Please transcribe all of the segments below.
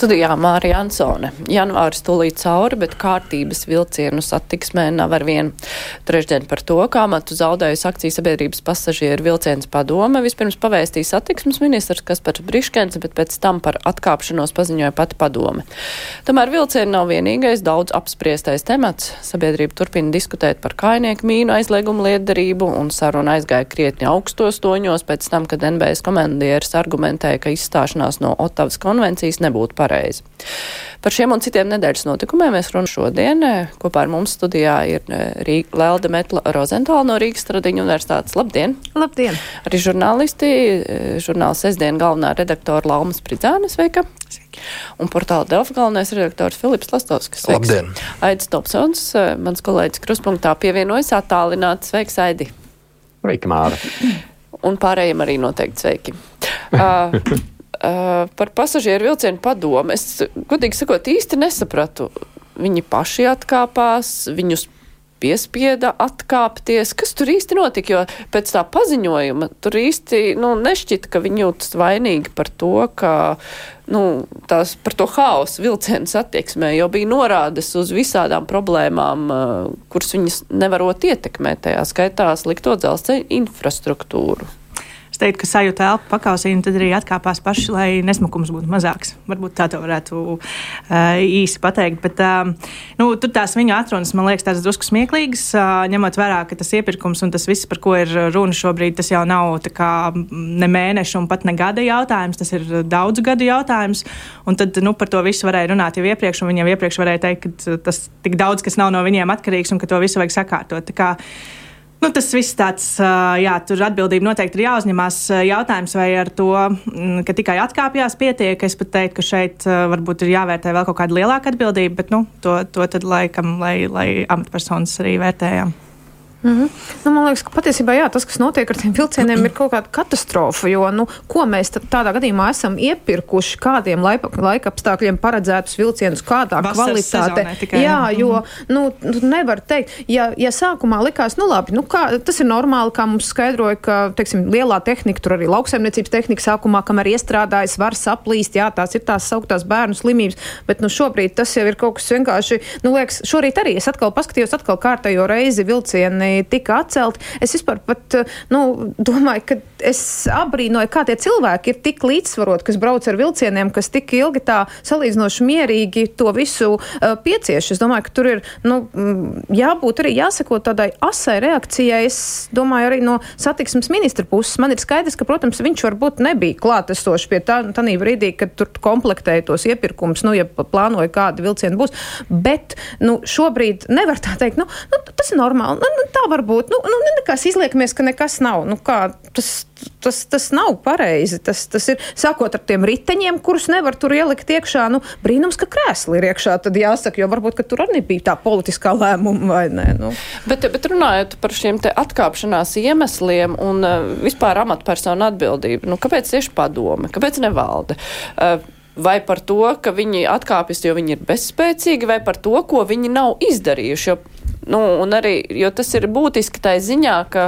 Studijā Mārija Ansone. Janvāris tūlīt cauri, bet kārtības vilcienu satiksmē nav ar vienu. Trešdien par to, kā matu zaudējusi akcijas sabiedrības pasažieru vilciens padome, vispirms pavēstīja satiksmes ministrs Kaspars Briškens, bet pēc tam par atkāpšanos paziņoja pati padome. Tomēr vilcieni nav vienīgais daudz apspriestais temats. Sabiedrība turpina diskutēt par kainieku mīnu aizliegumu lietdarību un saruna aizgāja krietni augstos toņos pēc tam, kad NBS komandieris argumentēja, ka izstāšanās no Otavas konvencijas nebūtu pareizi pareizi. Par šiem un citiem nedēļas notikumiem mēs runājam šodien. Kopā ar mums studijā ir eh, Lelda Metla Rozentāla no Rīgas Stradiņu universitātes. Labdien! Labdien! Arī žurnālisti, eh, žurnāla sestdien galvenā redaktora Lauma Spridzāne, sveika! Sveiki. Un portāla Delfa galvenais redaktors Filips Lastovskis. Sveiks. Labdien! Aidis Topsons, eh, mans kolēģis Kruspunktā pievienojas attālināti. Sveiks, Aidi! Sveiki, Māra! Un pārējiem arī noteikti sveiki. Uh, Uh, par pasažieru vilcienu padomu. Es, godīgi sakot, īsti nesapratu. Viņi paši atkāpās, viņus piespieda atkāpties. Kas tur īsti notika? Jo pēc tā paziņojuma tur īsti nu, nešķita, ka viņi jūtas vainīgi par to, ka nu, tās, par to haosu vilcienu attieksmē, jo bija norādes uz visādām problēmām, uh, kuras viņas nevarot ietekmēt, tajā skaitā slikto dzelzceļa infrastruktūru teiktu, ka sajūta elpu pakausīnu, tad arī atkāpās paši, lai nesmukums būtu mazāks. Varbūt tā to varētu uh, īsi pateikt. Bet uh, nu, tur tās viņa atrunas man liekas tādas drusku smieklīgas, uh, ņemot vērā, ka tas iepirkums un tas viss, par ko ir runa šobrīd, tas jau nav kā, ne mēneša un pat ne gada jautājums, tas ir daudzu gadu jautājums. Un tad nu, par to visu varēja runāt jau iepriekš, un viņi jau iepriekš varēja teikt, ka tas tik daudz, kas nav no viņiem atkarīgs un ka to visu vajag sakārtot. Nu, tas viss tāds, jā, tur atbildība noteikti ir jāuzņemās. Jautājums, vai ar to, mm, ka tikai atkāpjas, pietiek. Es pat teiktu, ka šeit varbūt ir jāvērtē vēl kaut kāda lielāka atbildība, bet nu, to, to tad laikam, lai, lai amatpersonas arī vērtējam. Mm -hmm. nu, man liekas, ka patiesībā jā, tas, kas notiek ar tiem vilcieniem, ir kaut kāda katastrofa. Jo, nu, ko mēs tādā gadījumā esam iepirkuši, kādiem laika, apstākļiem paredzētus vilcienus, kādā Vasaras kvalitātē. Jā, jo -hmm. nu, nu, nevar teikt, ja, ja sākumā likās, nu labi, nu, kā, tas ir normāli, kā mums skaidroja, ka teiksim, lielā tehnika, tur arī lauksaimniecības tehnika sākumā, kamēr iestrādājas, var saplīst, jā, tās ir tās sauktās bērnu slimības, bet nu, šobrīd tas jau ir kaut kas vienkārši, nu, liekas, šorīt arī es atkal paskatījos atkal kārtējo reizi vilcieni tika atcelti. Es vispār pat nu, domāju, ka es abrīnoju, kā tie cilvēki ir tik līdzsvaroti, kas brauc ar vilcieniem, kas tik ilgi tā salīdzinoši mierīgi to visu uh, piecieš. Es domāju, ka tur ir nu, jābūt arī jāsako tādai asai reakcijai. Es domāju, arī no satiksmes ministra puses man ir skaidrs, ka, protams, viņš varbūt nebija klātesošs pie tā, tā brīdī, kad tur komplektēja tos iepirkumus, nu, ja plānoja, kādi vilcieni būs. Bet nu, šobrīd nevar tā teikt, nu, nu, tas ir normāli. Nu, nu tā var būt. Nu, nu, nekas izliekamies, ka nekas nav. Nu, kā, tas, tas, tas nav pareizi. Tas, tas ir sākot ar tiem riteņiem, kurus nevar tur ielikt iekšā. Nu, brīnums, ka krēsli ir iekšā. Tad jāsaka, jo varbūt tur arī nebija tā politiskā lēmuma vai nē. Nu. Bet, bet runājot par šiem atkāpšanās iemesliem un uh, vispār amatpersonu atbildību, nu, kāpēc tieši padome, kāpēc nevalde? Uh, vai par to, ka viņi atkāpjas, jo viņi ir bezspēcīgi, vai par to, ko viņi nav izdarījuši. Jo Nu, arī, jo tas ir būtiski tā ziņā, ka,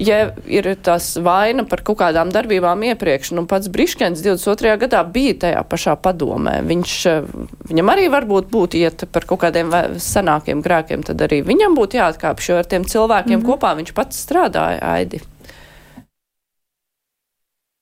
ja ir tas vaina par kaut kādām darbībām iepriekš, nu pats Briškens 22. gadā bija tajā pašā padomē. Viņš, viņam arī varbūt būtu iet par kaut kādiem senākiem grēkiem, tad arī viņam būtu jāatkāpj, jo ar tiem cilvēkiem mm -hmm. kopā viņš pats strādāja, Aidi.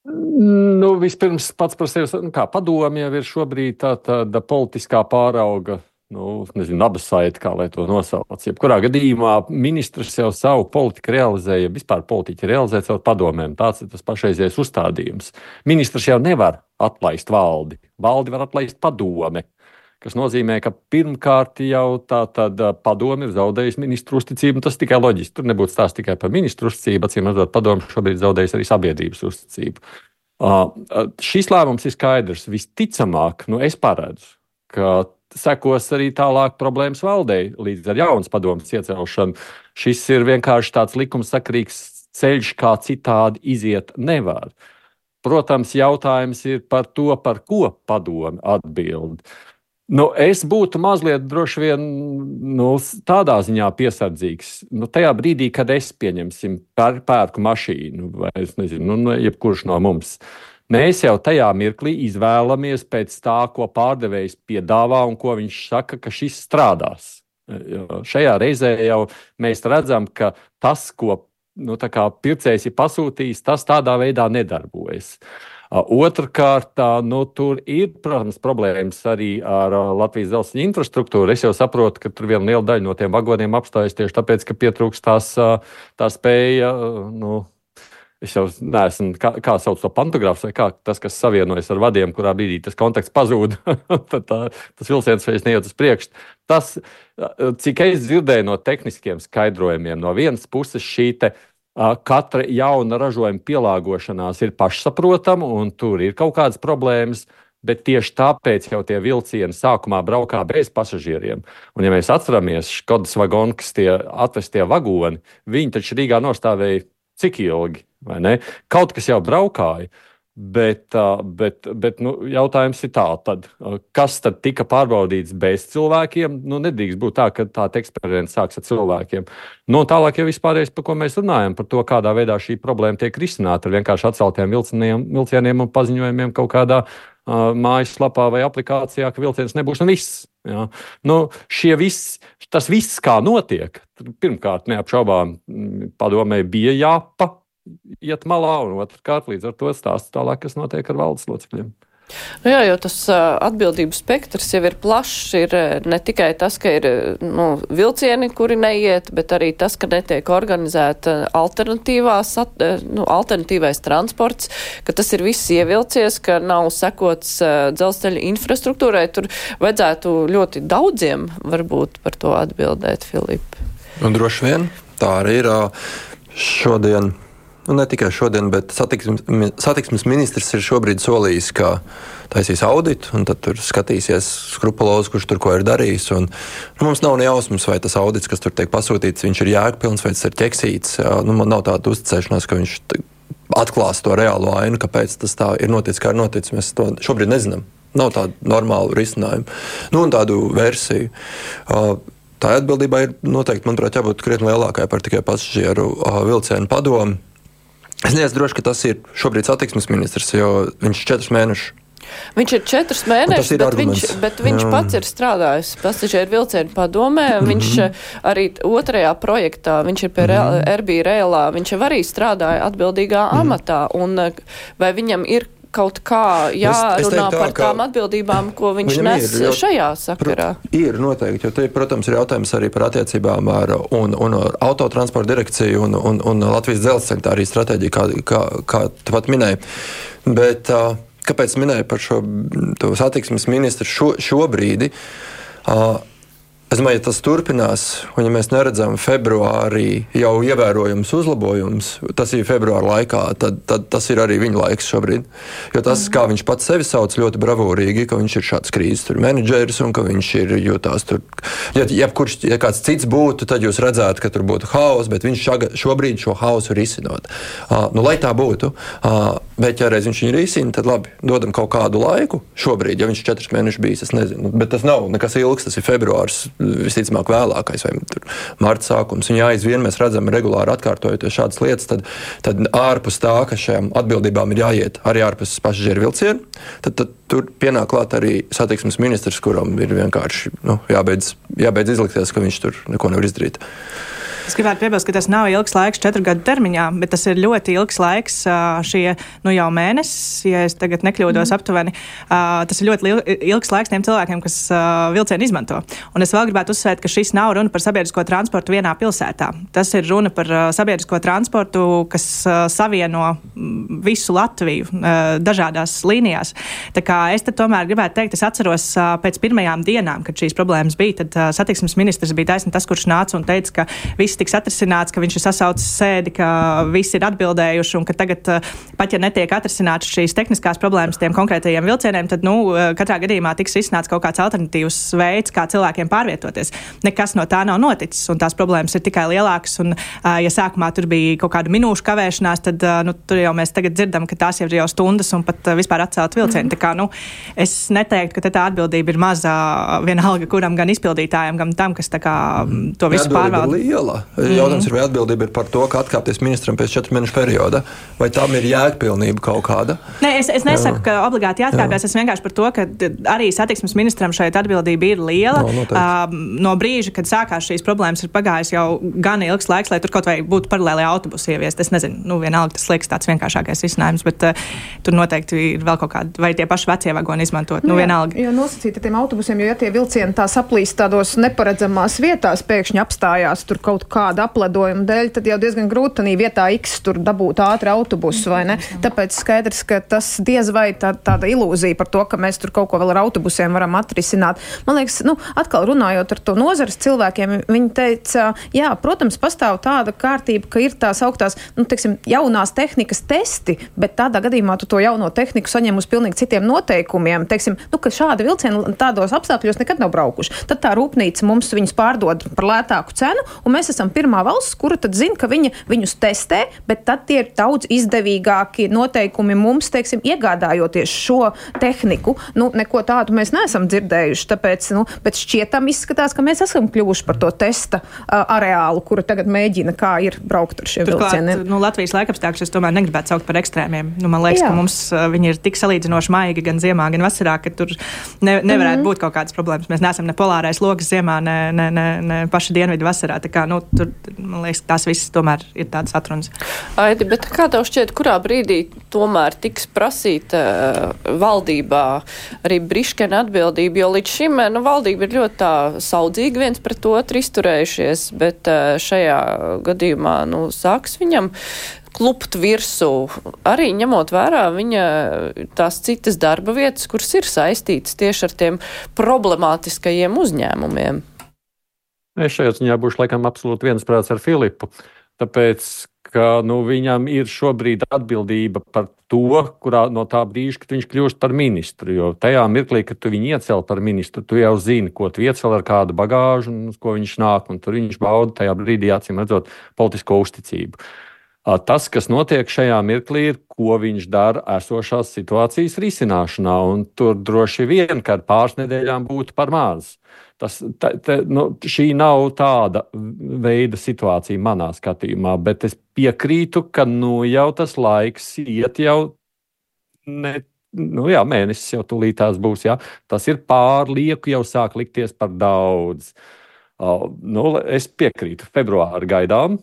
Nu, vispirms pats par sevi, nu, kā padomi jau ir šobrīd tā, tāda politiskā pārauga nu, nezinu, abas saiti, kā lai to nosauc. Jebkurā gadījumā ministrs jau savu politiku realizēja, vispār politiķi realizē caur padomēm. Tāds ir tas pašreizējais uzstādījums. Ministrs jau nevar atlaist valdi. Valdi var atlaist padome. Tas nozīmē, ka pirmkārt jau tā tad padome ir zaudējusi ministru uzticību. Tas tikai loģiski. Tur nebūtu stāsts tikai par ministru uzticību, acīm redzot, padome šobrīd zaudējusi arī sabiedrības uzticību. Uh, šis lēmums ir skaidrs. Visticamāk, nu, es paredzu, ka sekos arī tālāk problēmas valdei līdz ar jaunas padomas iecelšanu. Šis ir vienkārši tāds likumsakrīgs ceļš, kā citādi iziet nevar. Protams, jautājums ir par to, par ko padomi atbild. Nu, es būtu mazliet droši vien nu, tādā ziņā piesardzīgs. Nu, tajā brīdī, kad es pieņemsim pēr, pērku mašīnu, vai es nezinu, nu, jebkurš no mums, mēs jau tajā mirklī izvēlamies pēc tā, ko pārdevējs piedāvā un ko viņš saka, ka šis strādās. Šajā reizē jau mēs redzam, ka tas, ko nu, pircējs ir pasūtījis, tas tādā veidā nedarbojas. Otrakārt, nu, tur ir, protams, problēmas arī ar Latvijas dzelzceļa infrastruktūru. Es jau saprotu, ka tur viena liela daļa no tiem vagoniem apstājas tieši tāpēc, ka pietrūkst tās, tā spēja. Nu, Es jau neesmu, kā, kā sauc to pantogrāfs, vai kā tas, kas savienojas ar vadiem, kurā brīdī tas kontakts pazūd, tad tā, tas vilciens vairs neiet uz priekšu. Tas, cik es dzirdēju no tehniskiem skaidrojumiem, no vienas puses šī te, katra jauna ražojuma pielāgošanās ir pašsaprotama, un tur ir kaut kādas problēmas. Bet tieši tāpēc jau tie vilcieni sākumā braukā bez pasažieriem. Un, ja mēs atceramies Skodas vagonkas, tie atvestie vagoni, viņi taču Rīgā nostāvēja cik ilgi? Kaut kas jau braukāja. Bet, bet, bet nu, jautājums ir tāds, kas tad tika pārbaudīts bez cilvēkiem? Nu, nedrīkst būt tā, ka tāda eksperimenta sāks ar cilvēkiem. Nu, tālāk jau vispārējais, par ko mēs runājam, par to, kādā veidā šī problēma tiek risināta ar vienkārši atceltiem vilcieniem un paziņojumiem kaut kādā uh, mājaslapā vai aplikācijā, ka vilciens nebūs un viss. Ja? Nu, viss, tas viss, kā notiek, pirmkārt, neapšaubām, padomē bija jāpa iet malā, un otrkārt, līdz ar to stāsta tālāk, kas notiek ar valdes locekļiem. Nu jā, jo tas atbildības spektrs jau ir plašs. Ir ne tikai tas, ka ir nu, vilcieni, kuri neiet, bet arī tas, ka netiek organizēta alternatīvās, at, nu, alternatīvais transports, ka tas ir viss ievilcies, ka nav sekots dzelzceļa infrastruktūrai. Tur vajadzētu ļoti daudziem varbūt par to atbildēt, Filip. Un droši vien tā arī ir šodien nu, ne tikai šodien, bet satiksmes, satiksmes ministrs ir šobrīd solījis, ka taisīs auditu, un tad skatīsies skrupulozi, kurš tur ko ir darījis. Un, nu, mums nav jausmas, vai tas audits, kas tur tiek pasūtīts, ir jēgpilns vai tas ir ķeksīts. Nu, man nav tāda uzticēšanās, ka viņš atklās to reālo ainu, kāpēc tas tā ir noticis, kā ir noticis. Mēs to šobrīd nezinām. Nav tādu normālu risinājumu, nu, un tādu versiju. Uh, Tā atbildībai ir noteikti, manuprāt, jābūt krietni lielākai par tikai pasažieru vilcienu padomu. Es neesmu drošs, ka tas ir šobrīd satiksmes ministrs, jo viņš ir četrus mēnešus. Viņš ir četrus mēnešus, bet, arguments. viņš, bet viņš Jā. pats ir strādājis pasažieru vilcienu padomē. Mm -hmm. Viņš eh, arī otrajā projektā, viņš ir pie mm -hmm. RB Rēlā, viņš jau arī strādāja atbildīgā mm -hmm. amatā. Un eh, vai viņam ir kaut kā jārunā es, es teiktu, tā, par tām atbildībām, ko viņš nes ir, šajā sakarā? Ir noteikti, jo te, protams, ir jautājums arī par attiecībām ar, un, un ar autotransporta direkciju un, un, un Latvijas dzelzceļa tā arī stratēģija, kā, kā, kā tu pat minēji. Bet, kāpēc minēju par šo satiksmes ministru šo, šobrīd? Es domāju, ja tas turpinās, un ja mēs neredzam februārī jau ievērojams uzlabojums, tas ir februāra laikā, tad, tad tas ir arī viņa laiks šobrīd. Jo tas, kā viņš pats sevi sauc ļoti bravūrīgi, ka viņš ir šāds krīzes menedžeris un ka viņš ir jūtās tur. Ja, ja, kurš, ja kāds cits būtu, tad jūs redzētu, ka tur būtu haoss, bet viņš šaga, šobrīd šo haosu risinot. Uh, nu, lai tā būtu, uh, bet ja reiz viņš viņu risina, tad labi, dodam kaut kādu laiku. Šobrīd, ja viņš ir četrus mēnešus bijis, es nezinu, bet tas nav nekas ilgs, tas ir februārs visticamāk vēlākais vai marta sākums. Un ja aizvien mēs redzam regulāri atkārtojoties šādas lietas, tad, tad ārpus tā, ka šajām atbildībām ir jāiet arī ārpus pasažieru vilcienu, tad, tad tur pienāk klāt arī satiksmes ministrs, kuram ir vienkārši nu, jābeidz, jābeidz izlikties, ka viņš tur neko nevar izdarīt. Es gribētu piebilst, ka tas nav ilgs laiks četru gadu termiņā, bet tas ir ļoti ilgs laiks šie nu, jau mēnesis, ja es tagad nekļūdos mm. aptuveni. Tas ir ļoti ilgs laiks tiem cilvēkiem, kas vilcienu izmanto. Un es vēl gribētu uzsvērt, ka šis nav runa par sabiedrisko transportu vienā pilsētā. Tas ir runa par sabiedrisko transportu, kas savieno visu Latviju dažādās līnijās. Tā kā es tomēr gribētu teikt, es atceros pēc pirmajām dienām, kad šīs problēmas bija, tad satiksmes ministrs bija taisnība tas, kurš nāca un teica, ka viss viss tiks atrisināts, ka viņš ir sasaucis sēdi, ka visi ir atbildējuši un ka tagad, pat ja netiek atrisināts šīs tehniskās problēmas tiem konkrētajiem vilcieniem, tad, nu, katrā gadījumā tiks izsnāts kaut kāds alternatīvs veids, kā cilvēkiem pārvietoties. Nekas no tā nav noticis, un tās problēmas ir tikai lielākas. Un, ja sākumā tur bija kaut kāda minūšu kavēšanās, tad nu, tur jau mēs tagad dzirdam, ka tās jau ir jau stundas un pat vispār atcelt vilcienu. Mm. Kā, nu, es neteiktu, ka tā atbildība ir maza vienalga, kuram gan izpildītājam, gan tam, kas kā, to visu pārvalda. Liela. Jautājums mm. ir, vai atbildība ir par to, ka atkāpties ministram pēc četru mēnešu perioda, vai tam ir jēgpilnība kaut kāda? Nē, es, es nesaku, Jā. ka obligāti jāatkāpjas. Es vienkārši par to, ka arī satiksmes ministram šeit atbildība ir liela. No, uh, no brīža, kad sākās šīs problēmas, ir pagājis jau gan ilgs laiks, lai tur kaut vai būtu paralēli autobusi ieviest. Es nezinu, nu, vienalga tas liekas tāds vienkāršākais risinājums, bet uh, tur noteikti ir vēl kaut kādi, vai tie paši vecie vagoni izmantot. Nu, nu, vienalga. Jo nosacīti tiem autobusiem, jo ja tie vilcieni tā saplīst tādos neparedzamās vietās, pēkšņi apstājās tur kaut kāda apledojuma dēļ, tad jau diezgan grūti tādā vietā X tur dabūt ātri autobusu, vai ne? Tāpēc skaidrs, ka tas diez vai tā, tāda ilūzija par to, ka mēs tur kaut ko vēl ar autobusiem varam atrisināt. Man liekas, nu, atkal runājot ar to nozares cilvēkiem, viņi teica, jā, protams, pastāv tāda kārtība, ka ir tās augtās, nu, teiksim, jaunās tehnikas testi, bet tādā gadījumā tu to jauno tehniku saņem uz pilnīgi citiem noteikumiem. Teiksim, nu, ka šādi vilcieni tādos apstākļos nekad nav braukuši. Tad tā rūpnīca mums viņus pārdod par lētāku cenu, un mēs esam pirmā valsts, kura tad zina, ka viņa viņus testē, bet tad tie ir daudz izdevīgāki noteikumi mums, teiksim, iegādājoties šo tehniku. Nu, neko tādu mēs neesam dzirdējuši, tāpēc, nu, bet šķietam izskatās, ka mēs esam kļuvuši par to testa uh, areālu, kuru tagad mēģina, kā ir braukt ar šiem Turklāt, vilcieniem. Nu, Latvijas laikapstākļus es tomēr negribētu saukt par ekstrēmiem. Nu, man liekas, Jā. ka mums uh, viņi ir tik salīdzinoši maigi gan ziemā, gan vasarā, ka tur ne, nevarētu mm -hmm. būt kaut kādas problēmas. Mēs neesam ne polārais lokus ziemā, ne, ne, ne, ne paši dienvidu vasarā. Tā kā, nu, tur, man liekas, tās visas tomēr ir tādas atrunas. Aidi, bet kā tev šķiet, kurā brīdī tomēr tiks prasīta uh, valdībā arī Briškena atbildība, jo līdz šim nu, valdība ir ļoti tā saudzīgi viens pret otru izturējušies, bet uh, šajā gadījumā nu, sāks viņam klupt virsū, arī ņemot vērā viņa tās citas darba vietas, kuras ir saistītas tieši ar tiem problemātiskajiem uzņēmumiem. Es šajā ziņā būšu laikam absolūti viensprāts ar Filipu, tāpēc, ka nu, viņam ir šobrīd atbildība par to, kurā no tā brīža, kad viņš kļūst par ministru. Jo tajā mirklī, kad tu viņu iecēl par ministru, tu jau zini, ko tu iecēl ar kādu bagāžu un uz ko viņš nāk. Tur viņš bauda tajā brīdī, acīm redzot, politisko uzticību. Tas, kas notiek šajā mirklī, ir, ko viņš dara esošās situācijas risināšanā. Tur droši vien, kad pāris nedēļām būtu par maz. Tas, ta, ta, nu, šī nav tāda veida situācija manā skatījumā, bet es piekrītu, ka nu, jau tas laiks iet jau ne. Nu, jā, mēnesis jau tūlītās būs. Jā. Tas ir pārlieku, jau sāk likties par daudz. Uh, nu, es piekrītu, februāri gaidām,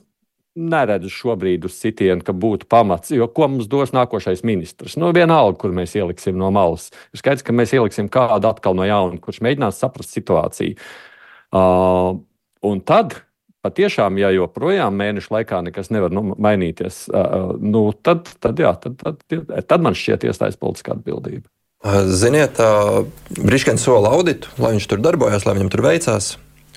neredzu šobrīd uz sitienu, ka būtu pamats. Jo ko mums dos nākošais ministrs? Nu, vienalga, kur mēs ieliksim no malas. Ir skaidrs, ka mēs ieliksim kādu atkal no jauna, kurš mēģinās saprast situāciju. Uh, un tad, patiešām, ja joprojām mēnešu laikā nekas nevar nu, mainīties, uh, nu, tad, tad, jā, tad, tad, tad man šķiet iestājas politiskā atbildība. Ziniet, Briškens sola auditu, lai viņš tur darbojas, lai viņam tur veicās.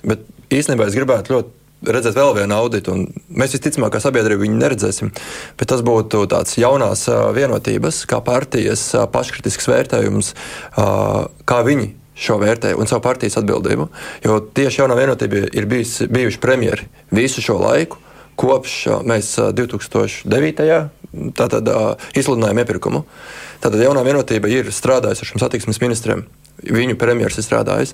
Bet īstenībā es gribētu ļoti redzēt vēl vienu auditu. Mēs visticamāk, kā sabiedrība viņu neredzēsim. Bet tas būtu tāds jaunās vienotības, kā partijas paškritisks vērtējums, kā viņi šo vērtēju un savu partijas atbildību. Jo tieši jaunā vienotība ir bijis, bijuši premjeri visu šo laiku, kopš mēs 2009. Tātad izsludinājām iepirkumu. Tātad jaunā vienotība ir strādājusi ar šiem satiksmes ministriem viņu premjerministrs ir strādājis.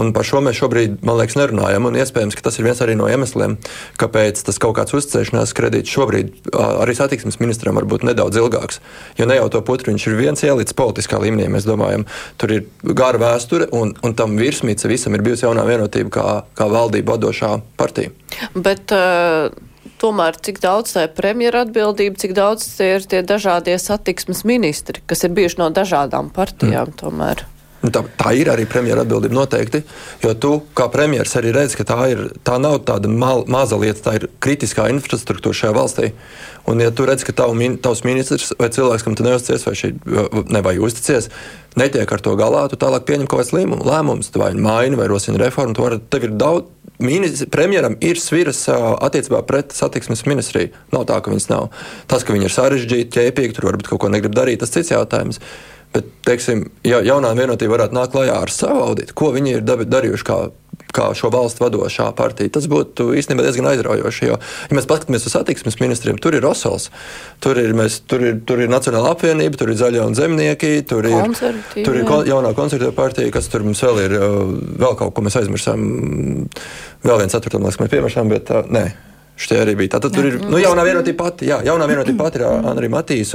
Un par šo mēs šobrīd, man liekas, nerunājam. Un iespējams, ka tas ir viens arī no iemesliem, kāpēc tas kaut kāds uzticēšanās kredīts šobrīd arī satiksmes ministram var būt nedaudz ilgāks. Jo ne jau to putru viņš ir viens ielicis politiskā līmenī, mēs domājam, tur ir gara vēsture, un, un tam virsmīca visam ir bijusi jaunā vienotība kā, kā valdība vadošā partija. Bet, uh tomēr cik daudz tā ir premjera atbildība, cik daudz tie ir tie dažādie satiksmes ministri, kas ir bijuši no dažādām partijām mm. tomēr. Nu, tā, tā ir arī premjera atbildība noteikti. Jo tu, kā premjerministrs, arī redzi, ka tā, ir, tā nav tāda mal, maza lieta, tā ir kritiskā infrastruktūra šajā valstī. Un, ja tu redz, ka tav, tavs ministrs vai cilvēks, kam tu neusticies, vai, šī, ne, vai uzticies, netiek ar to galā, tu tālāk pieņem kaut kāds lēmums. Tu vai maini vai rosini reformu, tu vari, tev ir daudz. Ministri, premjeram ir sviras attiecībā pret satiksmes ministriju. Nav tā, ka viņas nav. Tas, ka viņi ir sarežģīti, ķēpīgi, tur varbūt kaut ko negrib darīt, tas cits jautājums. Bet, teiksim, ja jaunā vienotība varētu nākt klajā ar savu auditu, ko viņi ir darījuši kā, kā šo valstu vadošā partija, tas būtu īstenībā diezgan aizraujoši. Jo, ja mēs paskatāmies uz satiksmes ministriem, tur ir Rosals, tur ir, mēs, tur ir, tur ir Nacionāla apvienība, tur ir Zaļie un Zemnieki, tur ir, tur ir jaunā konservatīva partija, kas tur mums vēl ir, vēl kaut ko mēs aizmirsām, vēl viens ceturtam, liekas, mēs piemēršām, bet uh, nē. Šitie arī bija. Tātad tur ir nu, jaunā vienotība pati, jā, jaunā vienotība pati ir Anri Matīs.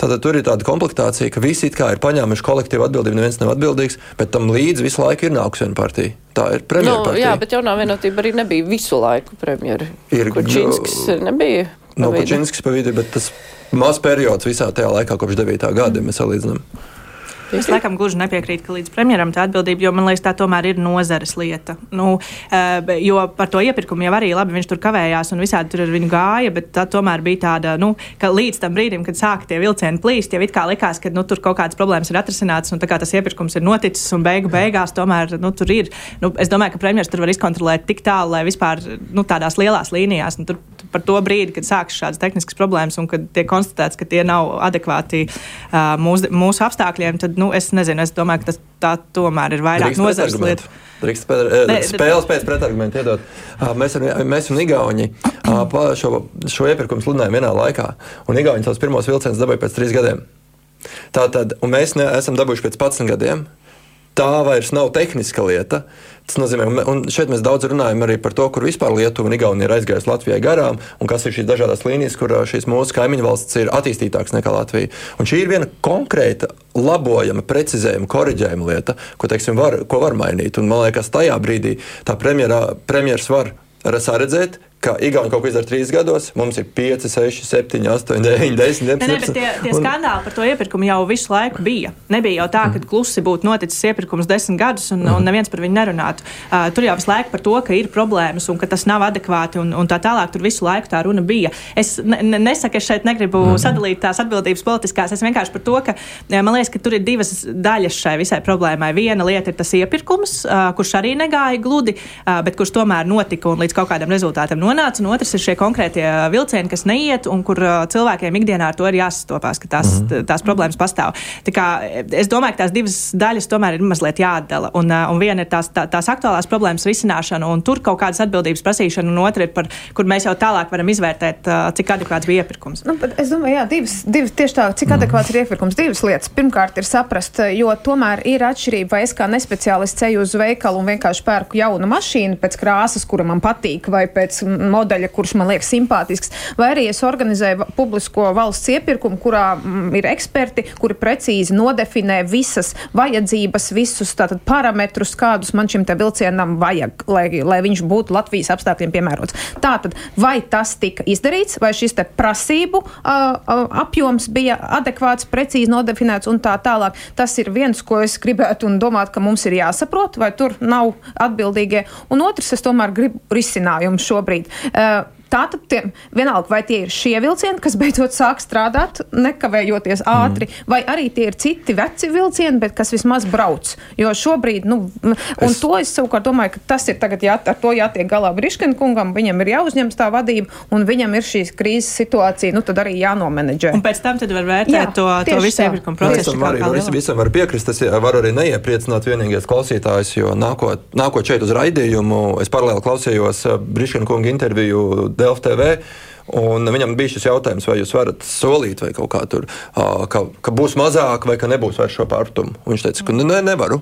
Tātad tur ir tāda komplektācija, ka visi it kā ir paņēmuši kolektīvu atbildību, neviens nav atbildīgs, bet tam līdzi visu laiku ir nākusi viena partija. Tā ir premjerministra. Nu, jā, bet jaunā vienotība arī nebija visu laiku premjera. Ir Kučinskis nebija. No Kučinskis pa vidu, bet tas maz periods visā tajā laikā, kopš 9. gada, mēs salīdzinām. Es laikam gluži nepiekrītu, ka līdz premjeram tā atbildība, jo man liekas, tā tomēr ir nozares lieta. Nu, eh, jo par to iepirkumu jau arī labi viņš tur kavējās un visādi tur ar viņu gāja, bet tā tomēr bija tāda, nu, ka līdz tam brīdim, kad sāka tie vilcieni plīst, jau it kā likās, ka nu, tur kaut kādas problēmas ir atrisinātas un tā kā tas iepirkums ir noticis un beigu beigās tomēr nu, tur ir. Nu, es domāju, ka premjeras tur var izkontrolēt tik tālu, lai vispār nu, tādās lielās līnijās, nu, tur par to brīdi, kad sākas šādas tehniskas problēmas un kad tiek konstatēts, ka tie nav adekvāti uh, mūsu, mūsu apstākļiem, tad nu, es nezinu, es domāju, ka tas tā tomēr ir vairāk nozares lieta. Drīkst pēc, ne, spēles pēc pretargumentu iedot. Mēs, ar, mēs un Igauni šo, šo iepirkumu sludinājām vienā laikā, un Igauni savus pirmos vilcienus dabūja pēc trīs gadiem. Tātad, un mēs ne, esam dabūjuši pēc 11 gadiem. Tā vairs nav tehniska lieta. Tas nozīmē, un šeit mēs daudz runājam arī par to, kur vispār Lietuva un Igaunija ir aizgājusi Latvijai garām, un kas ir šīs dažādas līnijas, kur šīs mūsu kaimiņu valsts ir attīstītākas nekā Latvija. Un šī ir viena konkrēta, labojama, precizējama, korģējama lieta, ko, teiksim, var, ko var mainīt. Un, man liekas, tajā brīdī tā premjeras var saredzēt, ka Igauni kaut ko izdara trīs gados, mums ir 5, 6, 7, 8, 9, 10, 11. Ne, ne, bet tie, tie skandāli par to iepirkumu jau visu laiku bija. Nebija jau tā, ka mm. klusi būtu noticis iepirkums desmit gadus un, mm. un neviens par viņu nerunātu. Uh, tur jau visu laiku par to, ka ir problēmas un ka tas nav adekvāti un, un tā tālāk. Tur visu laiku tā runa bija. Es ne, ne, nesaku, es šeit negribu mm. sadalīt tās atbildības politiskās. Es vienkārši par to, ka man liekas, ka tur ir divas daļas šai visai problēmai. Viena lieta ir tas iepirkums, uh, kurš arī negāja gludi, uh, bet kurš tomēr notika un līdz kaut kādam rezultātam nonāca nonāca, un otrs ir šie konkrētie vilcieni, kas neiet, un kur cilvēkiem ikdienā ar to ir jāsastopās, ka tās, mm -hmm. tās problēmas pastāv. Tā kā, es domāju, ka tās divas daļas tomēr ir mazliet jāatdala. Un, un viena ir tās, tā, tās aktuālās problēmas risināšana, un tur kaut kādas atbildības prasīšana, un otra ir par, kur mēs jau tālāk varam izvērtēt, cik adekvāts bija iepirkums. Nu, es domāju, jā, divas, divas tieši tā, cik adekvāts ir iepirkums. Divas lietas. Pirmkārt, ir saprast, jo tomēr ir atšķirība, vai es kā nespeciālists eju uz veikalu un vienkārši pērku jaunu mašīnu pēc krāsas, kura man patīk, vai pēc modeļa, kurš man liekas simpātisks, vai arī es organizēju publisko valsts iepirkumu, kurā mm, ir eksperti, kuri precīzi nodefinē visas vajadzības, visus tātad, parametrus, kādus man šim vilcienam vajag, lai, lai viņš būtu Latvijas apstākļiem piemērots. Tātad, vai tas tika izdarīts, vai šis prasību uh, apjoms bija adekvāts, precīzi nodefinēts un tā tālāk. Tas ir viens, ko es gribētu un domāt, ka mums ir jāsaprot, vai tur nav atbildīgie. Un otrs, es tomēr gribu risinājumu šobrīd. Uh, Tātad, tie, vienalga, vai tie ir šie vilcieni, kas beidzot sāk strādāt, nekavējoties ātri, mm. vai arī tie ir citi veci vilcieni, bet kas vismaz brauc. Jo šobrīd, nu, un es... to es savukārt domāju, ka tas ir tagad jā, ar to jātiek galā Briškina kungam, viņam ir jāuzņems tā vadība, un viņam ir šīs krīzes situācija, nu, tad arī jānomenedžē. Un pēc tam tad var vērtēt jā, to, to visu iepirkumu procesu. Visam, arī, visam, visam var piekrist, tas var arī neiepriecināt vienīgais klausītājs, jo nākot, nākot šeit uz raidījumu, es paralēli klausījos eh, Briškina kunga interviju Delft TV. Un viņam bija šis jautājums, vai jūs varat solīt, vai kaut kā tur, ka, ka būs mazāk, vai ka nebūs vairs šo pārtumu. Viņš teica, ka ne, nevaru.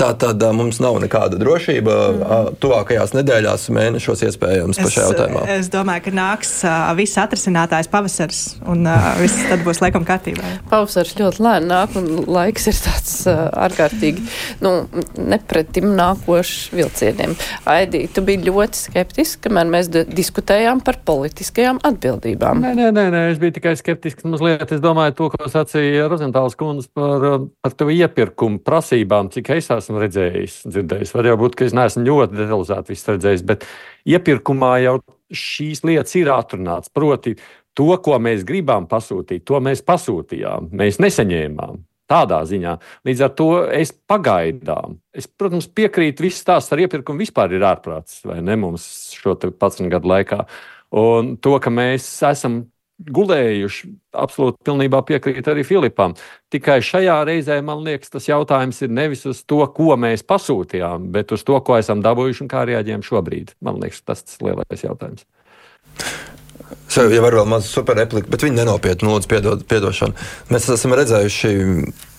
Tā tad mums nav nekāda drošība. Mm. Tuvākajās nedēļās, mēnešos iespējams par šajā jautājumā. Es domāju, ka nāks viss atrisinātājs pavasaris, un viss tad būs laikam kārtībā. Pavasaris ļoti lēni nāk, un laiks ir tāds ārkārtīgi nu, nepretim nākošs vilcieniem. Aidī, tu biji ļoti skeptisks, kamēr mēs diskutējām par politiskajām atbildībām. Nē, nē, nē, nē es biju tikai skeptisks mazliet. Es domāju to, ko sacīja Rozentāls kundze par, par to iepirkumu prasībām cik es esmu redzējis, dzirdējis. Var jau būt, ka es neesmu ļoti detalizēti redzējis, bet iepirkumā jau šīs lietas ir atrunāts. Proti, to, ko mēs gribam pasūtīt, to mēs pasūtījām. Mēs nesaņēmām. Tādā ziņā. Līdz ar to es pagaidām, es, protams, piekrītu, viss stāsts ar iepirkumu vispār ir ārprāts, vai ne mums šo 11 gadu laikā. Un to, ka mēs esam gulējuši, absolūti pilnībā piekrīt arī Filipam. Tikai šajā reizē, man liekas, tas jautājums ir nevis uz to, ko mēs pasūtījām, bet uz to, ko esam dabūjuši un kā reaģējam šobrīd. Man liekas, tas ir tas lielais jautājums. Sev jau var vēl mazu superrepliku, bet viņi nenopietni piedod, piedošanu. Mēs esam redzējuši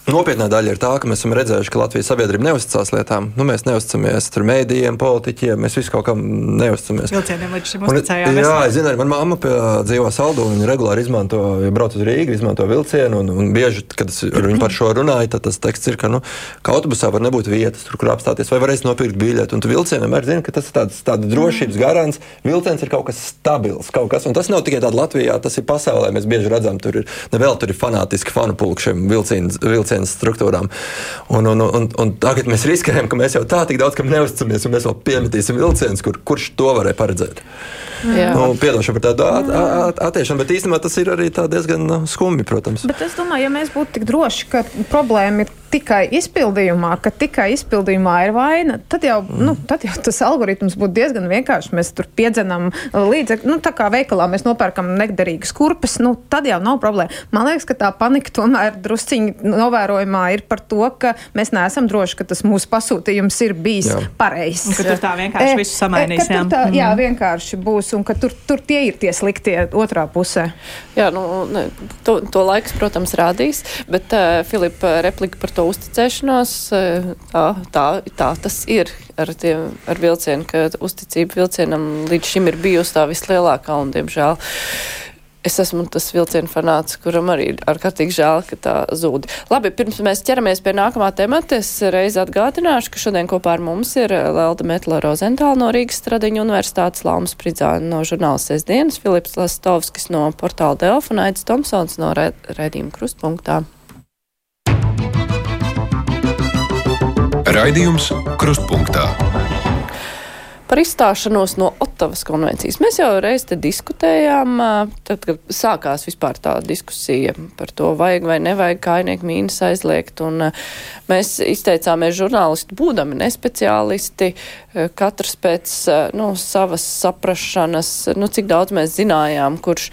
Nopietnā daļa ir tā, ka mēs esam redzējuši, ka Latvijas sabiedrība neusticās lietām. Nu, mēs neusticamies mēdījiem, politiķiem, mēs visu kaut kam neusticamies. Vilcieniem līdz šim uzticējāmies. Jā, es zinu, arī mana mamma dzīvo saldu, viņa regulāri izmanto, ja brauc uz Rīgu, izmanto vilcienu, un, un bieži, kad es ar viņu par šo runāju, tad tas teksts ir, ka, nu, ka autobusā var nebūt vietas, tur, kur apstāties, vai varēs nopirkt biļeti. Un tu vilcienam vienmēr zini, ka tas ir tāds, tāds drošības garants. Vilciens ir kaut kas stabils, kaut kas, un tas nav tikai tādā Latvijā, tas ir pasaulē. Mēs bieži redzam, tur ir, nevēl tur ir fanātiski fanu pulkšiem vilcienu vilcienas struktūrām. Un, un, un, un tagad mēs riskējam, ka mēs jau tā tik daudz kam neusticamies, un mēs vēl piemetīsim vilcienus, kur, kurš to varēja paredzēt. Nu, Piedošana par tādu at, at, attiekšanu, bet īstenībā tas ir arī diezgan nu, skumji, protams. Bet es domāju, ja mēs būtu tik droši, ka problēma ir tikai izpildījumā, ka tikai izpildījumā ir vaina, tad jau, mm. nu, tad jau tas algoritms būtu diezgan vienkāršs. Mēs tur piedzenam līdzekļus, nu, tā kā veikalā mēs nopērkam nederīgas kurpes, nu, tad jau nav problēma. Man liekas, ka tā panika tomēr drusciņi novērojumā ir par to, ka mēs neesam droši, ka tas mūsu pasūtījums ir bijis pareizs. Ka tur tā vienkārši e, visu samainīs. E, jā, tā, jā, mm. vienkārši būs, un ka tur, tur tie ir tie sliktie otrā pusē. Jā, nu, ne, to, to laiks, protams, rādīs, bet uh, Filipa replika par to uzticēšanos, eh, tā, tā, tā tas ir ar, tiem, ar vilcienu, ka uzticība vilcienam līdz šim ir bijusi tā vislielākā un, diemžēl, es esmu tas vilcienu fanāts, kuram arī ir ārkārtīgi žēl, ka tā zūd. Labi, pirms mēs ķeramies pie nākamā temata, es reiz atgādināšu, ka šodien kopā ar mums ir Lelda Metla Rozentāla no Rīgas Stradiņu universitātes, Laumas Pridzāna no žurnālisties dienas, Filips Lastovskis no portāla Delfa un Aits Tomsons no redījuma krustpunktā. Raidījums Krustpunktā. Par izstāšanos no Ottavas konvencijas. Mēs jau reiz te diskutējām, tad, kad sākās vispār tā diskusija par to, vajag vai nevajag kainieku mīnas aizliegt. Un mēs izteicāmies žurnālisti, būdami nespeciālisti, katrs pēc nu, savas saprašanas, nu, cik daudz mēs zinājām, kurš.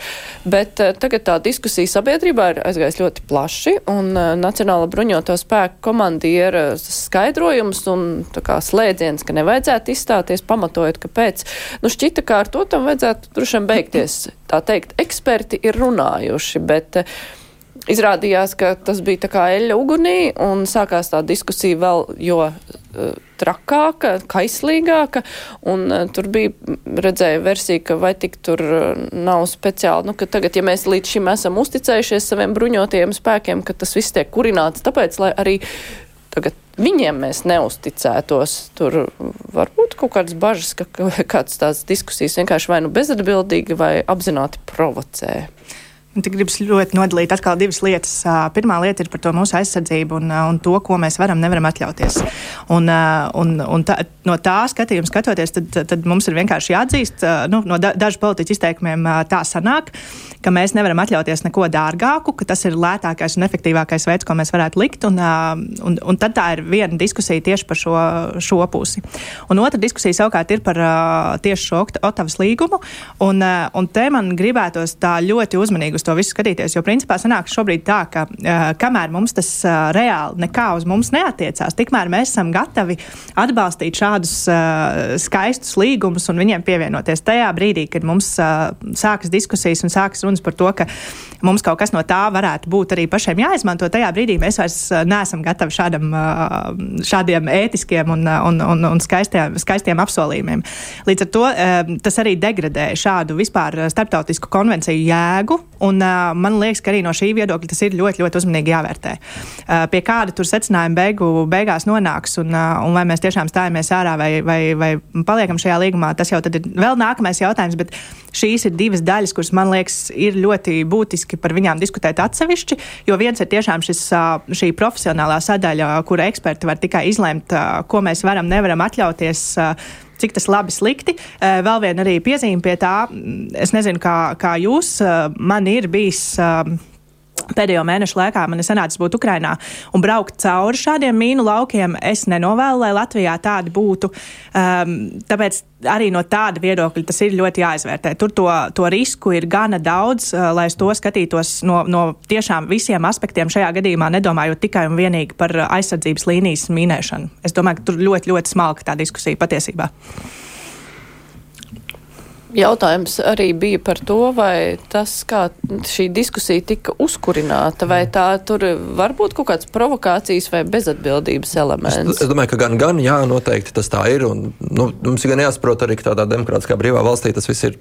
Bet tagad tā diskusija sabiedrībā ir aizgājis ļoti plaši, un Nacionāla bruņoto spēku komandiera skaidrojums un kā, slēdziens, ka nevajadzētu izstāties, pamatojot, kāpēc, nu, šķita, kā ar to tam vajadzētu droši vien beigties. Tā teikt, eksperti ir runājuši, bet izrādījās, ka tas bija tā kā eļļa ugunī, un sākās tā diskusija vēl jo uh, trakāka, kaislīgāka, un uh, tur bija, redzēja versija, ka vai tik tur nav speciāli, nu, ka tagad, ja mēs līdz šim esam uzticējušies saviem bruņotajiem spēkiem, ka tas viss tiek kurināts, tāpēc, lai arī tagad viņiem mēs neusticētos. Tur var būt kaut kādas bažas, ka kādas tās diskusijas vienkārši vai nu bezatbildīgi vai apzināti provocē. Tik gribas ļoti nodalīt atkal divas lietas. Pirmā lieta ir par to mūsu aizsardzību un, un to, ko mēs varam, nevaram atļauties. Un, un, un tā, no tā skatījuma skatoties, tad, tad mums ir vienkārši jāatzīst, nu, no dažu politiķu izteikumiem tā sanāk, ka mēs nevaram atļauties neko dārgāku, ka tas ir lētākais un efektīvākais veids, ko mēs varētu likt. Un, un, un tad tā ir viena diskusija tieši par šo, šo pusi. Un otra diskusija savukārt ir par tieši šo Otavas līgumu. Un, un te man gribētos tā ļoti uzmanīgi uz to visu skatīties. Jo principā sanāk šobrīd tā, ka uh, kamēr mums tas uh, reāli nekā uz mums neatiecās, tikmēr mēs esam gatavi atbalstīt šādus uh, skaistus līgumus un viņiem pievienoties tajā brīdī, kad mums uh, sākas diskusijas un sākas runas par to, ka mums kaut kas no tā varētu būt arī pašiem jāizmanto. Tajā brīdī mēs vairs neesam gatavi šādam, uh, šādiem ētiskiem un, un, un, un skaistiem, skaistiem apsolījumiem. Līdz ar to uh, tas arī degradē šādu vispār starptautisku konvenciju jēgu. Un, uh, man liekas, ka arī no šī viedokļa tas ir ļoti, ļoti uzmanīgi jāvērtē. Uh, pie kāda tur secinājuma beigu, beigās nonāks, un, uh, un vai mēs tiešām stājamies ārā vai, vai, vai paliekam šajā līgumā, tas jau ir vēl nākamais jautājums. Bet šīs ir divas daļas, kuras man liekas, ir ļoti būtiski par viņām diskutēt atsevišķi. Jo viens ir tiešām šis, šī profesionālā sadaļa, kura eksperti var tikai izlemt, ko mēs varam, nevaram atļauties cik tas labi, slikti. Eh, vēl viena arī piezīme pie tā, es nezinu, kā, kā jūs, eh, man ir bijis. Eh, pēdējo mēnešu laikā man ir sanācis būt Ukrainā un braukt cauri šādiem mīnu laukiem. Es nenovēlu, lai Latvijā tādi būtu. Um, tāpēc arī no tāda viedokļa tas ir ļoti jāizvērtē. Tur to, to risku ir gana daudz, uh, lai es to skatītos no, no tiešām visiem aspektiem. Šajā gadījumā nedomājot tikai un vienīgi par aizsardzības līnijas mīnēšanu. Es domāju, ka tur ļoti, ļoti smalka tā diskusija patiesībā. Jautājums arī bija par to, vai tas, kā šī diskusija tika uzkurināta, vai tā tur var būt kaut kāds provokācijas vai bezatbildības elements. Es, es domāju, ka gan, gan, jā, noteikti tas tā ir. Un, nu, mums ir gan jāsaprot arī, ka tādā demokrātiskā brīvā valstī tas viss ir.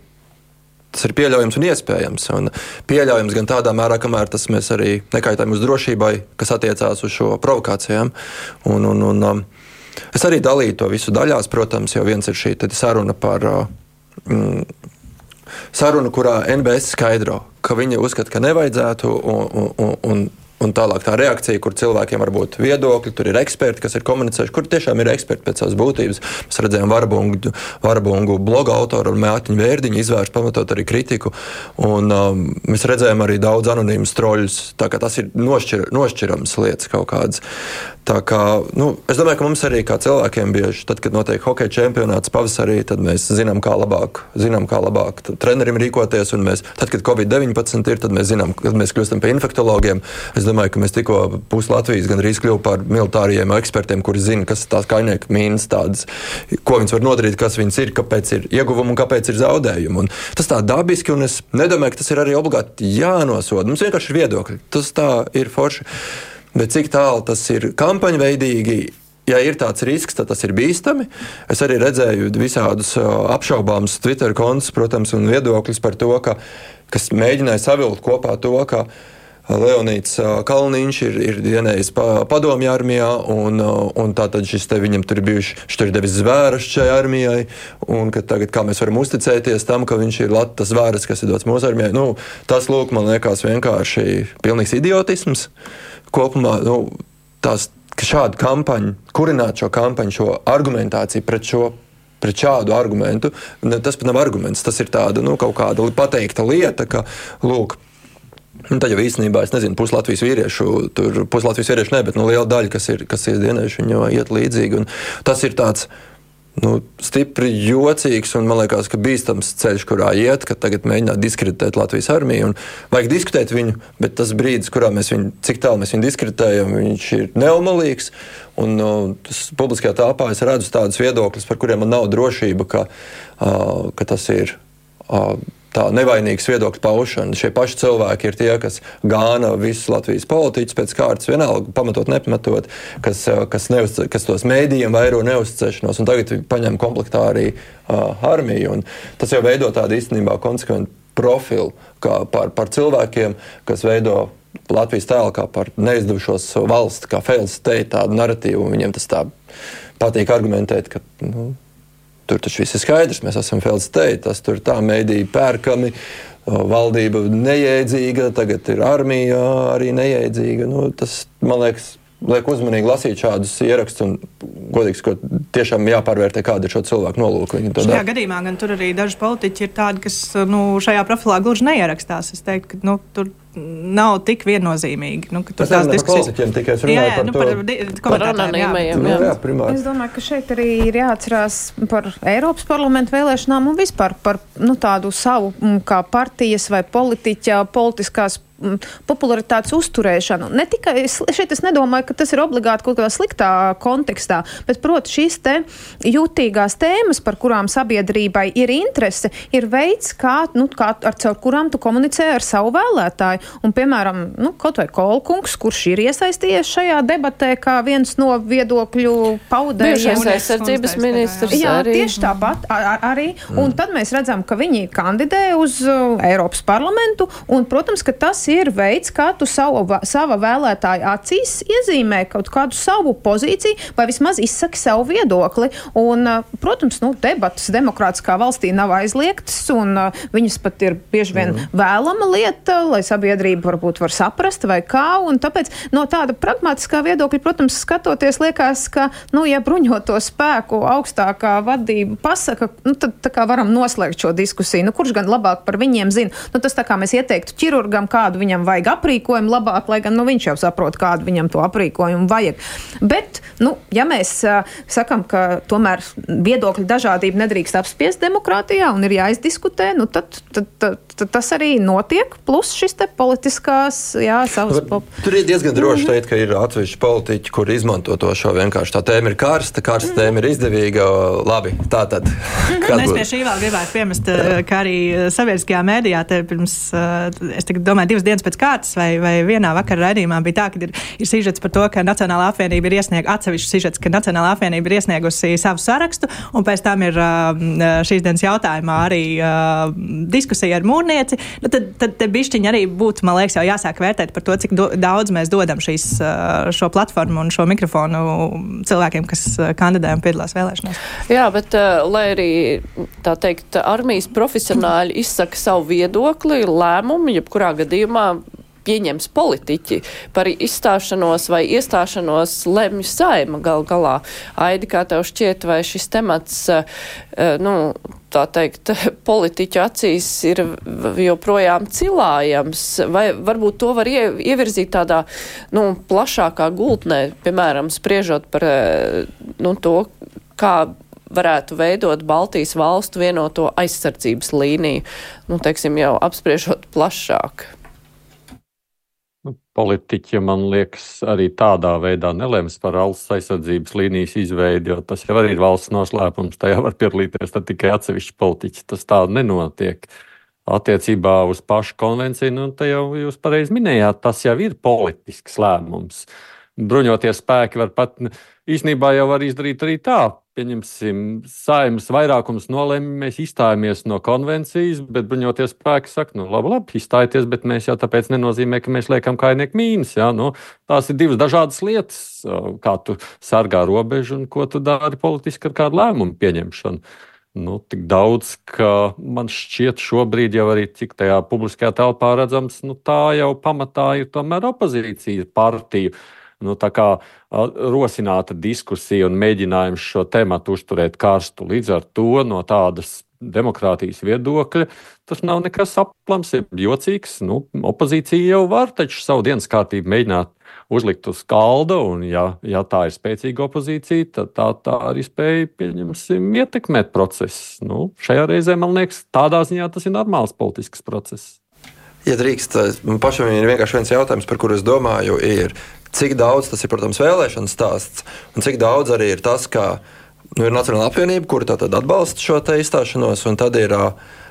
Tas ir pieļaujams un iespējams. Un pieļaujams gan tādā mērā, kamēr tas mēs arī nekaitējam uz drošībai, kas attiecās uz šo provokācijām. Un, un, un, um, es arī dalīju to visu daļās, protams, jo viens ir šī saruna par uh, mm, saruna, kurā NBS skaidro, ka viņi uzskata, ka nevajadzētu. Un, un, un, Un tālāk tā reakcija, kur cilvēkiem var būt viedokļi, tur ir eksperti, kas ir komunicējuši, kur tiešām ir eksperti pēc savas būtības. Mēs redzējām, Varbungu, Varbungu bloga autoru un Mētiņu Vērdiņu izvērst pamatot arī kritiku. Un, um, mēs redzējām arī daudz anonīmus troļus. Tas ir nošķir, nošķirams lietas kaut kādas. Tā kā, nu, es domāju, ka mums arī kā cilvēkiem bieži, tad, kad notiek hokeja čempionāts pavasarī, tad mēs zinām, kā labāk, zinām, kā labāk trenerim rīkoties. Mēs, tad, kad Covid-19 ir, tad mēs zinām, kad mēs kļūstam par infektologiem. Es domāju, ka mēs tikko pus Latvijas gandrīz kļuvām par militāriem ekspertiem, kuri zina, kas ir tās kainieka mīnas, tādas, ko viņas var nodarīt, kas viņas ir, kāpēc ir ieguvumi un kāpēc ir zaudējumi. Un tas tā dabiski, un es nedomāju, ka tas ir arī obligāti jānosoda. Mums vienkārši ir viedokļi. Tas tā ir forši. Bet cik tālu tas ir kampaņveidīgi, ja ir tāds risks, tad tas ir bīstami. Es arī redzēju visādus apšaubāmus Twitter kontus, protams, un viedokļus par to, ka, kas mēģināja savilkt kopā to, ka Leonīds Kalniņš ir, ir dienējis padomju armijā, un, un tātad šis te viņam tur bijuši, viņš tur ir devis zvērus šai armijai, un ka tagad kā mēs varam uzticēties tam, ka viņš ir tas zvērus, kas ir dots mūsu armijai. Nu, tas, lūk, man liekas vienkārši pilnīgs idiotisms kopumā nu, tās, šāda kampaņa, kurināt šo kampaņu, šo argumentāciju pret šo. Pret šādu argumentu, tas pat nav arguments. Tas ir tāda nu, kaut kāda pateikta lieta, ka, lūk, Un tad jau īstenībā es nezinu, pusi Latvijas vīriešu, tur pusi Latvijas vīriešu ne, bet nu, liela daļa, kas ir, kas ir dienējuši, viņi jau iet līdzīgi. Un tas ir tāds nu, stipri jocīgs un man liekas, ka bīstams ceļš, kurā iet, ka tagad mēģināt diskreditēt Latvijas armiju. Vajag diskutēt viņu, bet tas brīdis, kurā mēs viņu, cik tālu mēs viņu diskreditējam, viņš ir neumalīgs. Un, nu, tas publiskajā telpā es redzu tādus viedokļus, par kuriem man nav drošība, ka, uh, ka tas ir. Uh, tā nevainīgas viedokļu paušana. Šie paši cilvēki ir tie, kas gāna visus Latvijas politiķus pēc kārtas, vienalga pamatot, nepamatot, kas, eh, kas, neuzce, kas tos mēdījiem vairo neuzticēšanos, un tagad paņem komplektā arī uh, armiju. Un tas jau veido tādu īstenībā konsekventu profilu par, par cilvēkiem, kas veido Latvijas tēlu kā par neizdevušos valsti, kā failed state, tādu narratīvu. Viņiem tas tā patīk argumentēt, ka nu, Tur taču viss ir skaidrs. Mēs esam Feldsteina, tas tur tā mēdīja pērkami. Valdība nejēdzīga, tagad ir armija arī nejēdzīga. Nu, tas, man liekas, liek uzmanīgi lasīt šādus ierakstus un, godīgi sakot, tiešām jāpārvērtē, kāda ir šo cilvēku nolūka. Šajā dar. gadījumā gan tur arī daži politiķi ir tādi, kas nu, šajā profilā gluži neierakstās. Es teiktu, ka nu, tur nav tik viennozīmīgi. Nu, tas tās diskusijas tikai runāja jā, jā, par, nu, par, par anonīmajiem. Jā. Jā, primāri. es domāju, ka šeit arī ir jāatcerās par Eiropas parlamentu vēlēšanām un vispār par nu, tādu savu kā partijas vai politiķa politiskās popularitātes uzturēšanu. Ne tikai šeit es nedomāju, ka tas ir obligāti kaut kādā sliktā kontekstā, bet, protams, šīs te jūtīgās tēmas, par kurām sabiedrībai ir interese, ir veids, kā, nu, kā ar caur kurām tu komunicē ar savu vēlētāju. Un, piemēram, nu, kaut vai Kolkungs, kurš ir iesaistījies šajā debatē kā viens no viedokļu paudējiem. aizsardzības ministrs. Jā, arī. tieši tāpat ar, arī. Mm. Un tad mēs redzam, ka viņi kandidē uz uh, Eiropas parlamentu, un, protams, ka tas ir veids, kā tu savu, sava vēlētāja acīs iezīmē kaut kādu savu pozīciju vai vismaz izsaki savu viedokli. Un, protams, nu, debatas demokrātiskā valstī nav aizliegtas, un viņas pat ir bieži vien mm. vēlama lieta, lai sabiedrība varbūt var saprast vai kā. Tāpēc no tāda pragmatiskā viedokļa, protams, skatoties, liekas, ka, nu, ja bruņoto spēku augstākā vadība pasaka, nu, tad varam noslēgt šo diskusiju. Nu, kurš gan labāk par viņiem zina? Nu, tas tā kā mēs ieteiktu ķirurgam kādu viņam vajag aprīkojumu labāk, lai gan nu, viņš jau saprot, kādu viņam to aprīkojumu vajag. Bet, nu, ja mēs uh, sakam, ka tomēr viedokļu dažādību nedrīkst apspiest demokrātijā un ir jāizdiskutē, nu, tad, tad, tad, tad tas arī notiek. Plus šis te politiskās, jā, savas pop. Tur ir diezgan droši teikt, ka ir atsevišķi politiķi, kur izmanto to šo vienkārši. Tā tēma ir karsta, karsta tēma ir izdevīga. Labi, tā tad. Es pie šī vēl gribētu piemest, ka arī sabiedriskajā mēdījā pirms, es domāju, divas dienas pēc kārtas vai, vai vienā vakarā raidījumā bija tā, ka ir, ir sižets par to, ka Nacionālā apvienība ir iesniegusi atsevišķu sižets, ka Nacionālā apvienība ir iesniegusi savu sarakstu, un pēc tam ir šīs dienas jautājumā arī diskusija ar mūrnieci. Nu, tad, tad te bišķiņi arī būtu, man liekas, jau jāsāk vērtēt par to, cik do, daudz mēs dodam šīs, šo platformu un šo mikrofonu cilvēkiem, kas kandidē un piedalās vēlēšanās. Jā, bet lai arī tā teikt, armijas profesionāļi izsaka savu viedokli, lēmumu, jebkurā gadījumā pieņems politiķi par izstāšanos vai iestāšanos lemj saima gal galā. Aidi, kā tev šķiet, vai šis temats, nu, tā teikt, politiķu acīs ir joprojām cilājams, vai varbūt to var ie, ievirzīt tādā, nu, plašākā gultnē, piemēram, spriežot par, nu, to, kā varētu veidot Baltijas valstu vienoto aizsardzības līniju, nu, teiksim, jau apspriežot plašāk. Nu, politiķi, man liekas, arī tādā veidā nelems par valsts aizsardzības līnijas izveidi, jo tas jau ir valsts noslēpums. Tajā var piedalīties tikai atsevišķi politiķi. Tas tā nenotiek. Attiecībā uz pašu konvenciju, nu, te jau jūs pareizi minējāt, tas jau ir politisks lēmums. Bruņoties spēki var pat īstenībā jau var izdarīt arī tā pieņemsim, saimnes vairākums nolēma, mēs izstājamies no konvencijas, bet bruņoties spēki saka, nu, labi, labi, izstājieties, bet mēs jau tāpēc nenozīmē, ka mēs liekam kainieku mīnus. Ja? Nu, tās ir divas dažādas lietas, kā tu sargā robežu un ko tu dari politiski ar kādu lēmumu pieņemšanu. Nu, tik daudz, ka man šķiet, šobrīd jau arī cik tajā publiskajā telpā redzams, nu, tā jau pamatā ir tomēr opozīcija partija. Nu, kā rosināta diskusija un mēģinājums šo tematu uzturēt karstu. Līdz ar to no tādas demokrātijas viedokļa tas nav nekas aplams, jocīgs. Nu, opozīcija jau var taču savu dienas kārtību mēģināt uzlikt uz kalda, un ja, ja tā ir spēcīga opozīcija, tad tā, tā arī spēja, pieņemsim, ietekmēt procesu. Nu, šajā reizē, man liekas, tādā ziņā tas ir normāls politisks process. Ja drīkst, man pašam ir vienkārši viens jautājums, par kuru es domāju, ir, Cik daudz tas ir, protams, vēlēšana stāsts, un cik daudz arī ir tas, ka nu, ir Nacionāla apvienība, kur atbalsta šo izstāšanos, un tad ir uh,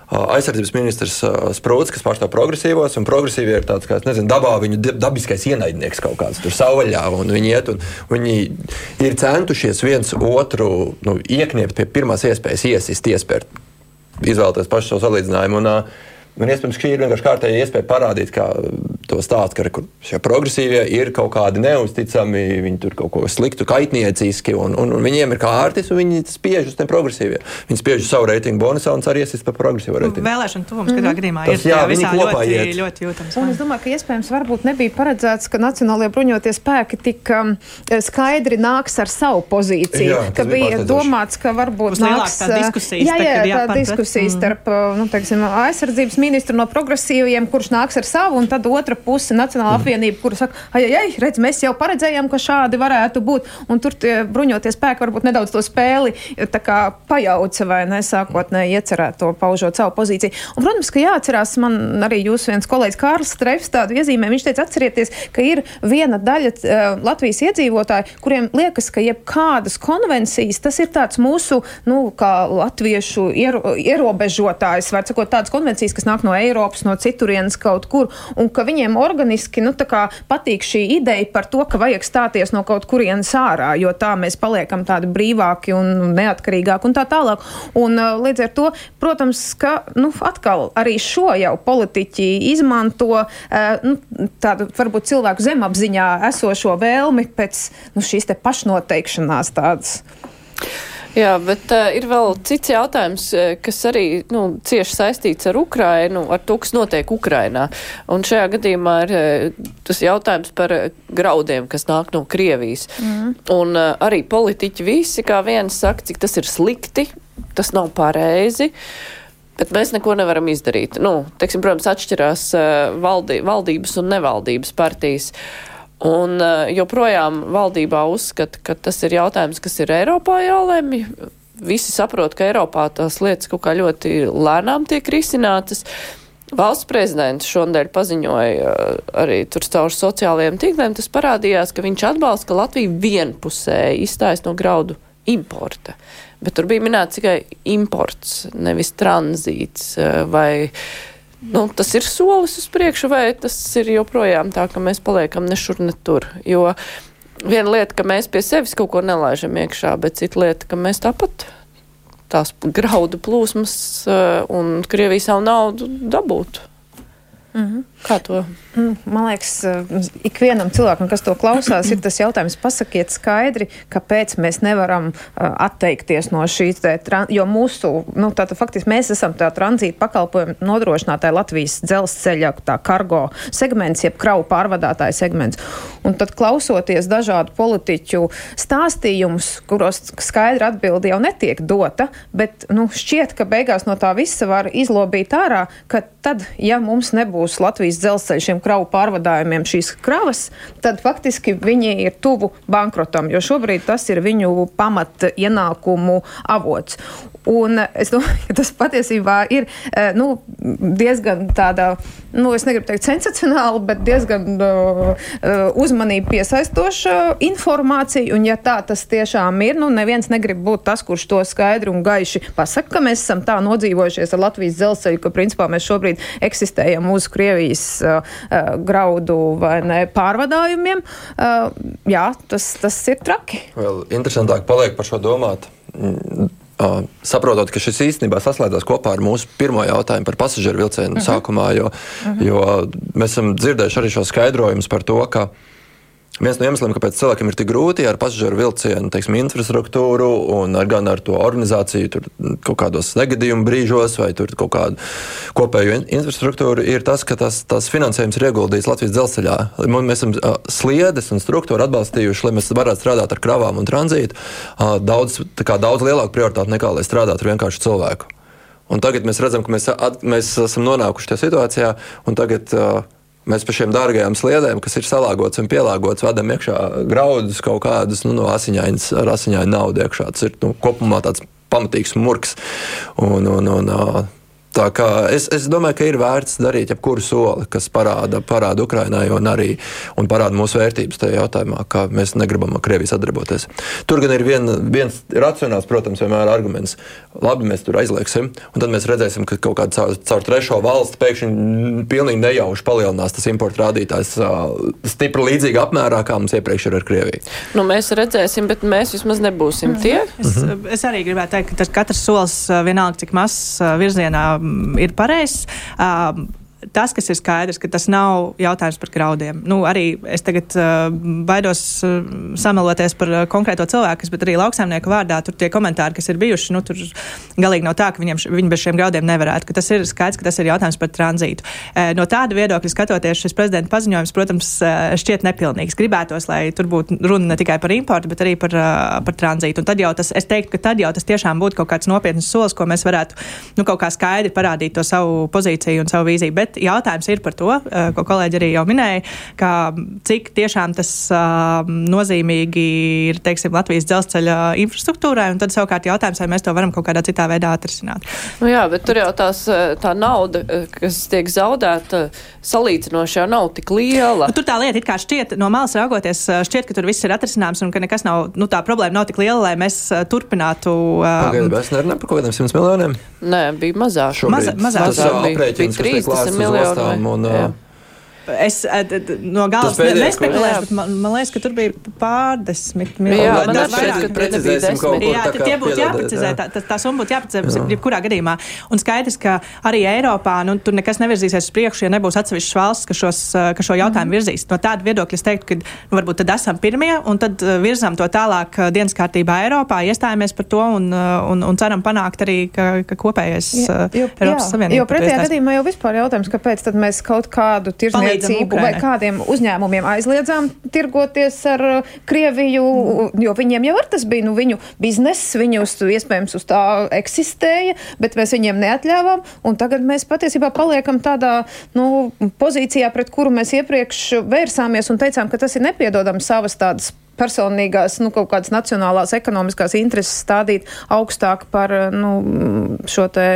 aizsardzības ministrs uh, Sprūts, kas pārstāv progresīvos, un progresīvie ir tāds, kā nezinu, dabā viņu dabiskais ienaidnieks kaut kāds tur savvaļā, un viņi iet, un viņi ir centušies viens otru nu, iekniept pie pirmās iespējas iesist, iespērt, izvēlēties pašu savu salīdzinājumu. Un, uh, Man iespējams, šī ir vienkārši kārtēja iespēja parādīt, kā to stāstu, ka šie progresīvie ir kaut kādi neusticami, viņi tur kaut ko sliktu, kaitnieciski, un, un, un viņiem ir kārtis, un viņi spiež uz tiem progresīviem. Viņi spiež uz savu reitingu bonusā un arī iesaistīt par progresīvo reitingu. Vēlēšana tuvums katrā gadījumā Tas, ir jā, jā, ļoti, iet. ļoti jūtams. Un es domāju, ka iespējams varbūt nebija paredzēts, ka Nacionālajie bruņotie spēki tik um, skaidri nāks ar savu pozīciju. Jā, ka bija, domāts, ka varbūt nāks tā diskusijas. Jā, jā, tā diskusija starp, nu, teiksim, aizsardzības ministru ministru no progresīviem, kurš nāks ar savu, un tad otra puse - Nacionāla mm. apvienība, kur saka, ai, ai, redz, mēs jau paredzējām, ka šādi varētu būt. Un tur bruņoties spēki varbūt nedaudz to spēli pajauca vai nesākotnēji iecerēto, paužot savu pozīciju. Un, protams, ka jāatcerās, man arī jūs viens kolēģis Kārls Strefs tādu iezīmē, viņš teica, atcerieties, ka ir viena daļa uh, Latvijas iedzīvotāji, kuriem liekas, ka jebkādas konvencijas, tas ir tāds mūsu, nu, kā latviešu iero, ierobežotājs, var sakot, tādas konvencijas, kas nāk nāk no Eiropas, no citurienes kaut kur, un ka viņiem organiski nu, patīk šī ideja par to, ka vajag stāties no kaut kurienes ārā, jo tā mēs paliekam tādi brīvāki un neatkarīgāki un tā tālāk. Un, uh, līdz ar to, protams, ka nu, atkal arī šo jau politiķi izmanto uh, nu, tādu varbūt cilvēku zemapziņā esošo vēlmi pēc nu, šīs te pašnoteikšanās tādas. Jā, bet uh, ir vēl cits jautājums, kas arī nu, cieši saistīts ar Ukrainu, ar to, kas notiek Ukrainā. Un šajā gadījumā ir uh, tas jautājums par uh, graudiem, kas nāk no Krievijas. Mm. Un uh, arī politiķi visi kā viens saka, cik tas ir slikti, tas nav pareizi. Bet mēs neko nevaram izdarīt. Nu, teiksim, protams, atšķirās uh, valdi, valdības un nevaldības partijas. Un uh, joprojām valdībā uzskata, ka tas ir jautājums, kas ir Eiropā jālemj. Visi saprot, ka Eiropā tās lietas kaut kā ļoti lēnām tiek risinātas. Valsts prezidents šonadēļ paziņoja uh, arī tur caur sociālajiem tīkliem, tas parādījās, ka viņš atbalsta, ka Latvija vienpusēji izstājas no graudu importa. Bet tur bija minēts tikai imports, nevis tranzīts. eh, Vai nu, tas ir solis uz priekšu, vai tas ir joprojām tā, ka mēs paliekam ne šur, ne tur. Jo viena lieta, ka mēs pie sevis kaut ko nelaižam iekšā, bet cita lieta, ka mēs tāpat tās graudu plūsmas eh, un Krievija savu naudu dabūtu. Mm -hmm. Kā to? Mm, Man liekas, eh, ikvienam cilvēkam, kas to klausās, ir tas jautājums, pasakiet skaidri, kāpēc mēs nevaram uh, atteikties no šīs, tran- jo mūsu, nu, tātad faktiski mēs esam tā tranzīta pakalpojuma nodrošinātāja Latvijas dzelzceļa, tā kargo segments, jeb kravu pārvadātāja segments. Un tad klausoties dažādu politiķu stāstījumus, kuros skaidra atbildi jau netiek dota, bet, nu, šķiet, ka beigās no tā visa var izlobīt ārā, ka tad, ja mums nebūs Latvijas dzelzceļa šiem kravu pārvadājumiem šīs kravas, tad faktiski viņi ir tuvu bankrotam, jo šobrīd tas ir viņu pamat ienākumu avots. Un es domāju, ka tas patiesībā ir eh, nu, diezgan tāda, nu, es negribu teikt sensacionāla, bet diezgan uh, uzmanību piesaistoša informācija. Un, ja tā tas tiešām ir, nu, neviens negrib būt tas, kurš to skaidri un gaiši pasaka, ka mēs esam tā nodzīvojušies ar Latvijas dzelzceļu, ka principā mēs šobrīd eksistējam uz Krievijas uh, graudu vai ne pārvadājumiem. Uh, jā, tas, tas ir traki. Vēl interesantāk paliek par šo domāt. Ā, Saprotot, ka šis īstenībā saslēdzas kopā ar mūsu pirmo jautājumu par pasažieru vilcienu uh -huh. sākumā, jo, uh -huh. jo mēs esam dzirdējuši arī šo skaidrojumus par to, ka Viens no iemesliem, kāpēc cilvēkiem ir tik grūti ar pasažieru vilcienu teiksim, infrastruktūru un ar, gan ar to organizāciju, tur kaut kādos negadījumu brīžos vai kaut kādu kopēju in- infrastruktūru, ir tas, ka tas, tas finansējums ir ieguldīts Latvijas dzelzceļā. Mēs esam sliedes un struktūru atbalstījuši, lai mēs varētu strādāt ar kravām un tranzītu daudz, kā daudz lielāku prioritāti nekā lai strādātu ar vienkāršu cilvēku. Un tagad mēs redzam, ka mēs, at, mēs esam nonākuši tajā situācijā, un tagad uh, mēs pa šiem dārgajām sliedēm, kas ir salāgotas un pielāgotas, vedam iekšā graudus kaut kādus nu, no asiņainas, ar asiņainu naudu iekšā. Tas ir nu, kopumā tāds pamatīgs murgs. Un, un, un, Tā kā es, es domāju, ka ir vērts darīt jebkuru soli, kas parāda, parāda Ukraiņai un arī un parāda mūsu vērtības tajā jautājumā, ka mēs negribam ar Krieviju sadarboties. Tur gan ir vien, viens racionāls, protams, vienmēr arguments. Labi, mēs tur aizliegsim, un tad mēs redzēsim, ka kaut kāda caur, caur trešo valsti pēkšņi pilnīgi nejauši palielinās tas importa rādītājs stipri līdzīgā apmērā, kā mums iepriekš ir ar Krieviju. Nu, mēs redzēsim, bet mēs vismaz nebūsim tie. Es, es arī gribētu teikt, ka katrs solis, vienalga cik mazs virzienā, ir pareizs. Tas, kas ir skaidrs, ka tas nav jautājums par graudiem. Nu, arī es tagad uh, baidos uh, sameloties par uh, konkrēto cilvēku, bet arī lauksaimnieku vārdā tur tie komentāri, kas ir bijuši, nu, tur galīgi nav tā, ka viņiem, viņi bez šiem graudiem nevarētu. Tas ir skaidrs, ka tas ir jautājums par tranzītu. Uh, no tāda viedokļa skatoties, šis prezidenta paziņojums, protams, uh, šķiet nepilnīgs. Gribētos, lai tur būtu runa ne tikai par importu, bet arī par, uh, par tranzītu. Un tad jau tas, es teiktu, ka tad jau tas tiešām būtu kaut kāds nopietns solis, ko mēs varētu nu, kaut kā skaidri parādīt to savu pozīciju un savu vīziju. Bet jautājums ir par to, uh, ko kolēģi arī jau minēja, ka cik tiešām tas uh, nozīmīgi ir teiksim, Latvijas dzelzceļa infrastruktūrai, un tad savukārt jautājums, vai mēs to varam kaut kādā citā veidā atrisināt. Nu jā, bet tur jau tās, eh, tā nauda, eh, kas tiek zaudēta, salīdzinoši jau nav tik liela. Nu, tur tā lieta, it kā šķiet, no malas raugoties, šķiet, ka tur viss ir atrisināms un ka nekas nav, nu, tā problēma nav tik liela, lai mēs turpinātu. Pagaidiet, Uh, mēs nerunājam par kaut kādiem 100 miljoniem. Nē, bija mazāk. Mazāk. tas Mazāk ir bija- bija kas tiek 30 lēsts uz miljoni ostām. vai- Un, jā. Es eh, no galas nespekulēju, bet man, man liekas, ka tur bija pārdesmit Jā, miljoni. arī vairāk. šķiet, ka precizēsim kaut ko Jā, tā tie būtu jāprecizē. jā. Tā, tā, tā summa būtu jāprecizē jebkurā gadījumā. Un skaidrs, ka arī Eiropā nu, tur nekas nevirzīsies uz priekšu, ja nebūs atsevišķas valsts, kas, šos, eh, kas šo jautājumu virzīs. No tāda viedokļa es teiktu, ka nu, varbūt tad esam pirmie un tad eh, virzām to tālāk dienas kārtībā Eiropā, iestājamies par to un, un, un ceram panākt arī, ka, ka kopējais eh, Jo, Eiropas jā, Savienība. jo pretējā gadījumā jau vispār jautājums, kāpēc tad mēs kaut kādu tirzniecību rūpniecību vai kādiem uzņēmumiem aizliedzām tirgoties ar uh, Krieviju, jo viņiem jau tas bija, nu, viņu bizness, viņu uz, iespējams uz tā eksistēja, bet mēs viņiem neatļāvām, un tagad mēs patiesībā paliekam tādā, nu, pozīcijā, pret kuru mēs iepriekš vērsāmies un teicām, ka tas ir nepiedodams savas tādas personīgās, nu, kaut kādas nacionālās ekonomiskās intereses stādīt augstāk par nu, šo te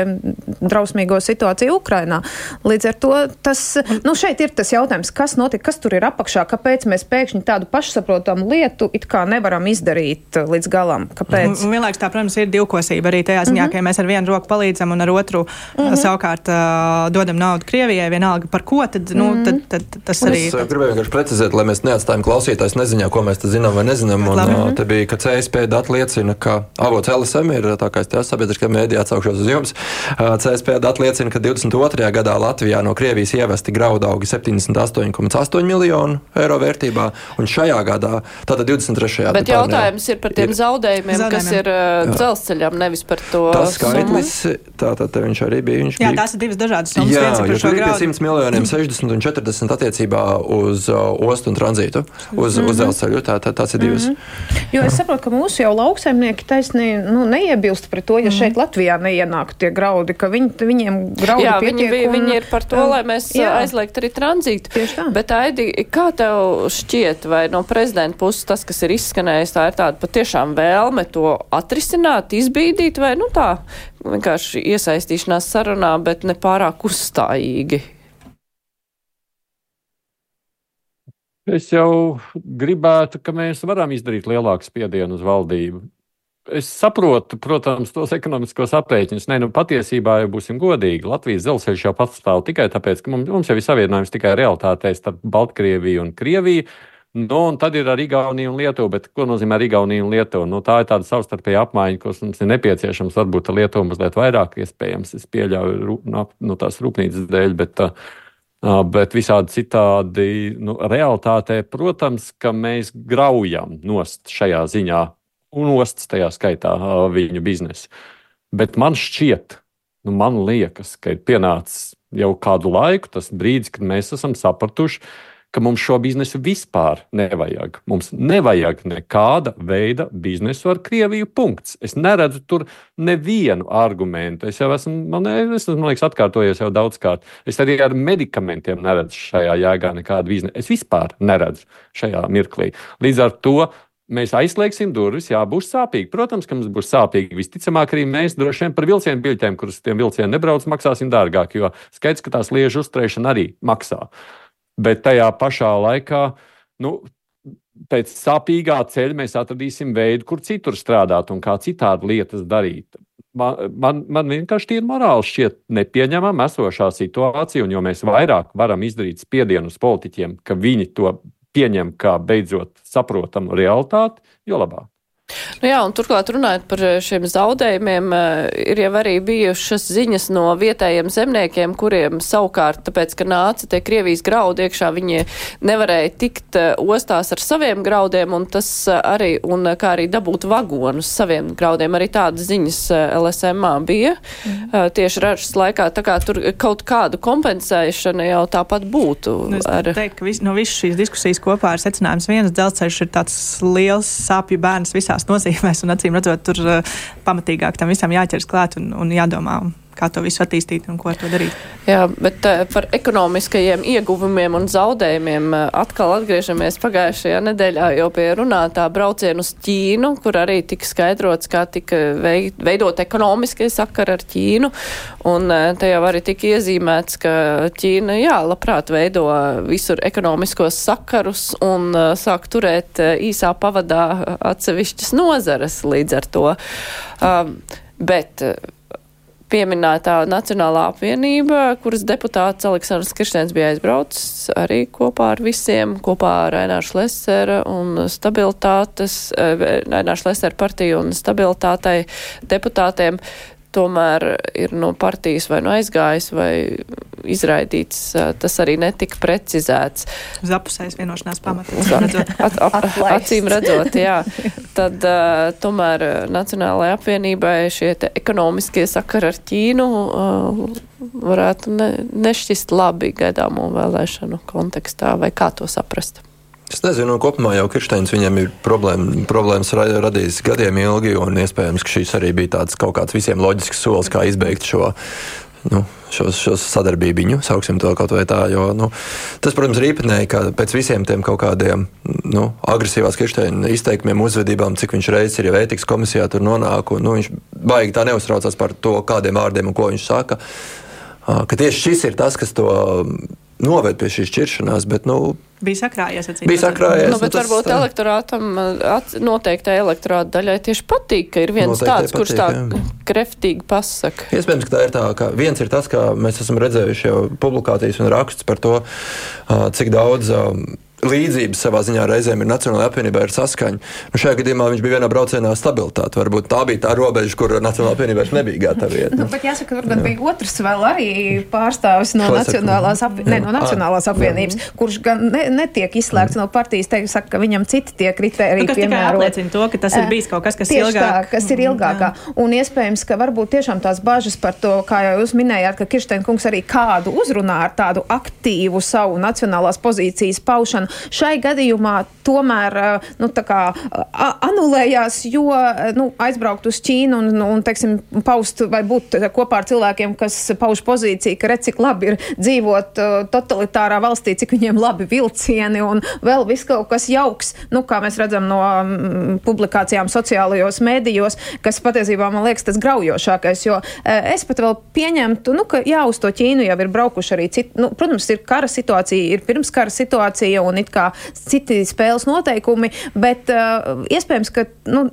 drausmīgo situāciju Ukrainā. Līdz ar to tas, nu, šeit ir tas jautājums, kas notika, kas tur ir apakšā, kāpēc mēs pēkšņi tādu pašsaprotamu lietu it kā nevaram izdarīt līdz galam. Kāpēc? Un, vienlaiks tā, protams, ir divkosība arī tajā ziņā, mm -hmm. ka mēs ar vienu roku palīdzam un ar otru mm -hmm. savukārt uh, dodam naudu Krievijai, vienalga par ko, tad, nu, mm -hmm. tad, tad, tad tas arī. Es gribēju vienkārši precizēt, lai mēs neatstājam klausītājs neziņā, ko mēs zinām zinām vai nezinām. Un, uh, te bija, ka CSP dati liecina, ka avots LSM ir tā kā es te sabiedriskajā mēdījā atsaukšos uz jums. Uh, CSP dati liecina, ka 22. gadā Latvijā no Krievijas ievesti graudu augi 78,8 miljonu eiro vērtībā, un šajā gadā, tātad 23. Bet jautājums ir par tiem ir, zaudējumiem, zaudējumiem, kas ir uh, dzelzceļam, nevis par to. Tas skaitlis, tātad viņš arī bija. Viņš jā, bija, tās ir divas dažādas summas. Jā, jo tur ir 100 miljoniem 60 un 40 attiecībā uz uh, ostu un tranzītu, uz, mm -hmm. uz mhm. dzelzceļu. Tā, tā, tās ir divas. Mm -hmm. Jo es saprotu, ka mūsu jau lauksaimnieki taisni nu, neiebilst pret to, ja mm -hmm. šeit Latvijā neienāk tie graudi, ka viņi, viņiem graudi jā, pietiek. Viņi, un, viņi ir par to, lai mēs jā. aizliegtu arī tranzītu. Tieši tā. Bet, Aidi, kā tev šķiet, vai no prezidenta puses tas, kas ir izskanējis, tā ir tāda patiešām vēlme to atrisināt, izbīdīt, vai nu tā vienkārši iesaistīšanās sarunā, bet ne pārāk uzstājīgi? Es jau gribētu, ka mēs varam izdarīt lielāku spiedienu uz valdību. Es saprotu, protams, tos ekonomiskos aprēķinus. Nē, nu patiesībā, ja būsim godīgi, Latvijas dzelzceļš jau pastāv tikai tāpēc, ka mums, mums jau ir savienojums tikai realitātē starp Baltkrieviju un Krieviju. Nu, un tad ir arī Igaunija un Lietuva. Bet ko nozīmē Igaunija un Lietuva? Nu, tā ir tāda savstarpēja apmaiņa, kas mums ir nepieciešams. Varbūt ar Lietuvu mazliet vairāk iespējams. Es pieļauju no, no tās rūpnīcas dēļ. Bet, uh, Bet visādi citādi, nu, realitātē, protams, ka mēs graujam nost šajā ziņā, un ostas tajā skaitā viņu biznesu. Bet man šķiet, nu, man liekas, ka ir pienācis jau kādu laiku tas brīdis, kad mēs esam sapratuši, ka ka mums šo biznesu vispār nevajag. Mums nevajag nekāda veida biznesu ar Krieviju. Punkts. Es neredzu tur nevienu argumentu. Es jau esmu, man, es, man liekas, atkārtojies jau daudzkārt. Es arī ar medikamentiem neredzu šajā jēgā nekādu biznesu. Es vispār neredzu šajā mirklī. Līdz ar to mēs aizslēgsim durvis, jā, būs sāpīgi. Protams, ka mums būs sāpīgi. Visticamāk, arī mēs droši vien par vilcienu biļetēm, kuras tiem vilcieniem nebrauc, maksāsim dārgāk, jo skaidrs, ka tās liežu uzturēšana arī maksā bet tajā pašā laikā. Nu, Pēc sāpīgā ceļa mēs atradīsim veidu, kur citur strādāt un kā citādi lietas darīt. Man, man, man vienkārši tīri morāli šķiet nepieņemama esošā situācija, un jo mēs vairāk varam izdarīt spiedienu uz politiķiem, ka viņi to pieņem kā beidzot saprotamu realitāti, jo labāk. Nu jā, un turklāt runājot par eh, šiem zaudējumiem, eh, ir jau arī bijušas ziņas no vietējiem zemniekiem, kuriem savukārt, tāpēc, ka nāca tie Krievijas graudi iekšā, viņi nevarēja tikt eh, ostās ar saviem graudiem, un tas arī, un kā arī dabūt vagonus saviem graudiem, arī tādas ziņas LSMā bija mm. tieši ražas laikā, tā kā tur kaut kādu kompensēšana jau tāpat būtu. Nu, es ar... teiktu, ka vis, no visas šīs diskusijas kopā ir secinājums viens, dzelzceļš ir tāds liels sāpju bērns visā visās nozīmēs, un acīm redzot, tur uh, pamatīgāk tam visam jāķers klāt un, un jādomā kā to visu attīstīt un ko ar to darīt. Jā, bet uh, par ekonomiskajiem ieguvumiem un zaudējumiem uh, atkal atgriežamies pagājušajā nedēļā jau pie runātā braucienu uz Ķīnu, kur arī tika skaidrots, kā tika veidot ekonomiskie sakari ar Ķīnu. Un uh, te jau arī tika iezīmēts, ka Ķīna, jā, labprāt veido visur ekonomiskos sakarus un sāk turēt īsā pavadā atsevišķas nozares līdz ar to. Um, bet pieminētā Nacionālā apvienība, kuras deputāts Aleksandrs Kirstēns bija aizbraucis arī kopā ar visiem, kopā ar Aināšu Lesera un stabilitātes, eh, Aināšu Lesera partiju un stabilitātei deputātiem. Tomēr ir no partijas vai no aizgājis vai izraidīts, tas arī netika precizēts. Uz apusējas vienošanās pamatā. At, ap, acīm redzot, jā. Tad uh, tomēr Nacionālajai apvienībai šie ekonomiskie sakari ar Ķīnu uh, varētu ne, nešķist labi gaidāmo vēlēšanu kontekstā, vai kā to saprast? Es nezinu, kopumā jau Kirsteins viņam ir problēma, problēmas radījis gadiem ilgi, un iespējams, ka šis arī bija tāds kaut kāds visiem loģisks solis, kā izbeigt šo. Nu, šos, šos sadarbību, sauksim to kaut vai tā. Jo, nu, tas, protams, ir īpatnēji, ka pēc visiem tiem kaut kādiem nu, agresīvās Kirsteina izteikumiem, uzvedībām, cik viņš reizes ir jau ētikas komisijā tur nonāk, un nu, viņš baigi tā neuztraucās par to, kādiem vārdiem un ko viņš saka. Ka tieši šis ir tas, kas to noved pie šīs šķiršanās. Bet, nu, bija sakrājies. Bija sakrājies. Nu, bet nu, tas, varbūt tā... elektorātam noteiktai elektorāta daļai tieši patīk, ka ir viens Noteikti tāds, patīk, kurš tā jā. kreftīgi pasaka. Iespējams, ka tā ir tā, ka viens ir tas, ka mēs esam redzējuši jau publikācijas un rakstus par to, cik daudz līdzības savā ziņā reizēm ir Nacionālajā apvienībā ir saskaņa. Nu, šajā gadījumā viņš bija vienā braucienā stabilitāte. Varbūt tā bija tā robeža, kur Nacionālajā apvienībā nebija gatava iet. Nu, bet jāsaka, ka bija otrs vēl arī pārstāvis no, Nacionālās, apvi... ne, no Nacionālās apvienības, jā. kurš gan ne, netiek izslēgts no partijas. Teikt, saka, ka viņam citi tie kriteriji nu, piemērot. To, ka tas ir bijis kaut kas, kas ilgāk. Tā, kas ir ilgākā. Jā. Un iespējams, ka varbūt tiešām tās bažas par to, kā jau jūs minējāt, ka Kirsteina kungs arī kādu uzrunā ar tādu aktīvu savu nacionālās pozīcijas paušanu. Šai gadījumā tomēr nu, kā, anulējās, jo nu, aizbraukt uz Ķīnu un, un teiksim, paust vai būt kopā ar cilvēkiem, kas pauž pozīciju, ka redz, cik labi ir dzīvot totalitārā valstī, cik viņiem labi vilcieni un vēl viss kaut kas jauks, nu, kā mēs redzam no m, publikācijām sociālajos mēdījos, kas patiesībā man liekas tas graujošākais, jo es pat vēl pieņemtu, nu, ka jā, uz to Ķīnu jau ir braukuši arī citi, nu, protams, ir kara situācija, ir pirmskara situācija un it kā citi spēles noteikumi, bet uh, iespējams, ka nu,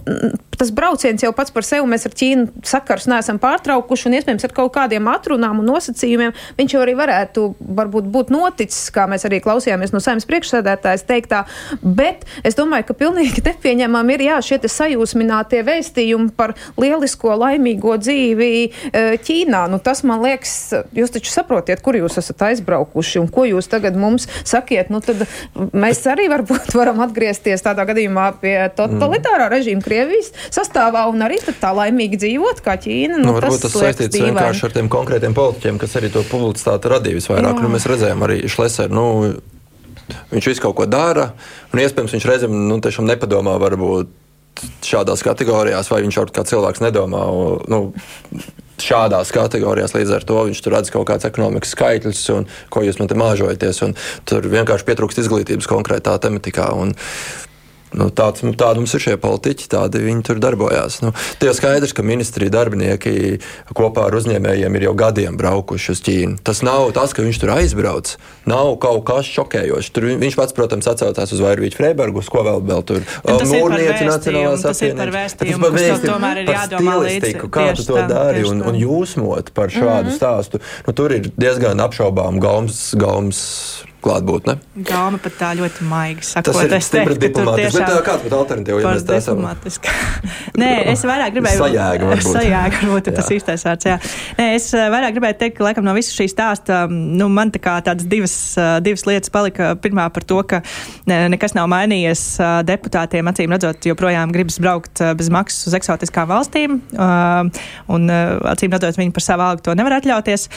tas brauciens jau pats par sevi mēs ar Ķīnu sakars neesam pārtraukuši, un iespējams ar kaut kādiem atrunām un nosacījumiem viņš jau arī varētu varbūt būt noticis, kā mēs arī klausījāmies no saimnes priekšsēdētājas teiktā, bet es domāju, ka pilnīgi nepieņemam ir jā, šie sajūsminātie vēstījumi par lielisko laimīgo dzīvi uh, Ķīnā. Nu, tas man liekas, jūs taču saprotiet, kur jūs esat aizbraukuši un ko jūs tagad mums sakiet. Nu, tad mēs arī varbūt varam atgriezties tādā gadījumā pie totalitārā režīma Krievijas sastāvā un arī tā laimīgi dzīvot kā Ķīna. Nu, nu, varbūt tas, tas saistīts dīvaini. vienkārši ar tiem konkrētiem politiķiem, kas arī to publicitāti radīja visvairāk. Nu, mēs redzējām arī Šleseru. Nu, Viņš visu kaut ko dara, un iespējams viņš reizēm nu, nepadomā, varbūt šādās kategorijās, vai viņš kaut kā cilvēks nedomā. Nu, šādās kategorijās. Līdz ar to viņš tur redz kaut kādas ekonomikas skaitļus, un ko jūs man te māžojaties. Tur vienkārši pietrūkst izglītības konkrētā tematikā. Un, Nu, tāds, tādi mums ir šie politiķi, tādi viņi tur darbojās. Nu, Tie jau skaidrs, ka ministrija darbinieki kopā ar uzņēmējiem ir jau gadiem braukuši uz Ķīnu. Tas nav tas, ka viņš tur aizbrauc. Nav kaut kas šokējošs. Tur viņš pats, protams, atcaucās uz Vairvīķu Freibergu, ko vēl, vēl tur mūrnieci Nacionālās apvienības. Tas ir par vēstījumu, tomēr ir jādomā līdzi. Kā tu to dari un, un jūsmot par šādu mm -hmm. stāstu. Nu, tur ir diezgan apšaubām gaums, gaums klātbūtne. Gāma pat tā ļoti maigi sakot. Tas ir stipri diplomātiski, bet uh, kāds būtu alternatīva, ja mēs tā esam? Nē, es vairāk gribēju. Sajēga varbūt. Sajēga varbūt tas īstais vārds, jā. Nē, es vairāk gribēju teikt, ka laikam no visu šī stāsta, nu, man tā kā tādas divas, divas lietas palika. Pirmā par to, ka nekas nav mainījies deputātiem, acīm redzot, joprojām gribas braukt bez maksas uz eksotiskām valstīm, un acīm redzot, viņi par savu algu to nevar atļauties.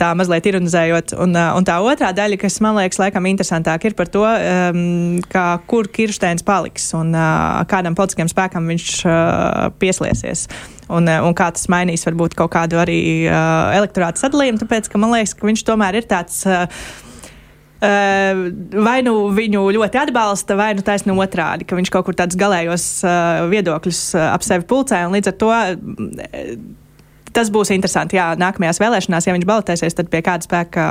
Tā mazliet ironizējot. Un, un tā otra otrā daļa, kas man liekas laikam interesantāk, ir par to, um, kā, kur Kirsteins paliks un uh, kādam politiskiem spēkam viņš uh, pieslēsies. Un, uh, un kā tas mainīs varbūt kaut kādu arī uh, elektorātu sadalījumu, tāpēc, ka man liekas, ka viņš tomēr ir tāds. Uh, vai nu viņu ļoti atbalsta, vai nu taisnība otrādi, ka viņš kaut kur tādus galējos viedokļus ap sevi pulcē, līdz ar to tas būs interesanti. Jā, nākamajās vēlēšanās, ja viņš balotēsies, tad pie kāda spēka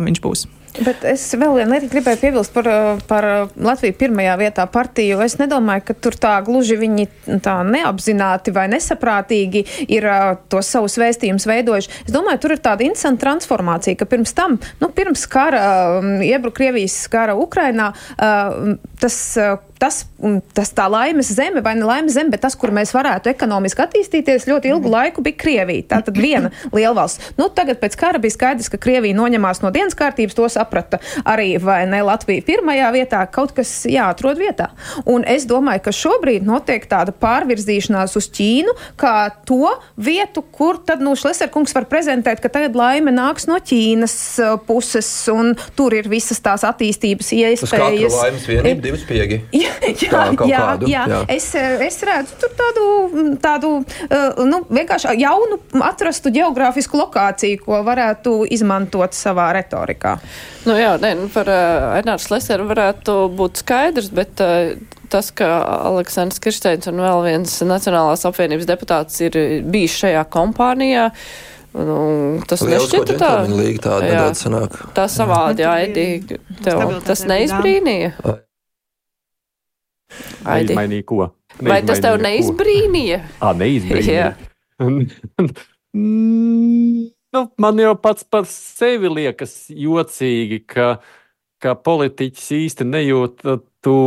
viņš būs. Bet es vēl vienu lietu gribēju piebilst par, par Latviju pirmajā vietā partiju. Es nedomāju, ka tur tā gluži viņi tā neapzināti vai nesaprātīgi ir tos savus vēstījumus veidojuši. Es domāju, tur ir tāda interesanta transformācija, ka pirms tam, nu, pirms kara, iebruka Krievijas kara Ukrainā, tas tas, tas tā laimes zeme, vai ne laimes zeme, bet tas, kur mēs varētu ekonomiski attīstīties, ļoti ilgu laiku bija Krievija. Tā tad viena lielvalsts. Nu, tagad pēc kara bija skaidrs, ka Krievija noņemās no dienas kārtības, to saprata arī vai ne Latvija pirmajā vietā, kaut kas jāatrod vietā. Un es domāju, ka šobrīd notiek tāda pārvirzīšanās uz Ķīnu, kā to vietu, kur tad, nu, Šleserkungs var prezentēt, ka tagad laime nāks no Ķīnas uh, puses, un tur ir visas tās attīstības iespējas. Tas kā laimes vienība, divas piegi. Jā, jā, jā, kādu, jā. jā. Es, es redzu tur tādu, tādu nu, vienkārši jaunu, atrastu geogrāfisku lokāciju, ko varētu izmantot savā retorikā. Nu, jā, ne, nu, par uh, Ernārs Leseru varētu būt skaidrs, bet uh, tas, ka Aleksandrs Kirsteins un vēl viens Nacionālās apvienības deputāts ir bijis šajā kompānijā. Nu, tas nešķita tā. Tā, jā, tā savādi, jā, Edi, tev tas neizbrīnīja. Neizmainīja ko? Neizmainīja Vai tas tev neizbrīnīja? Ā, neizbrīnīja. nu, man jau pats par sevi liekas jocīgi, ka, ka politiķis īsti nejūt to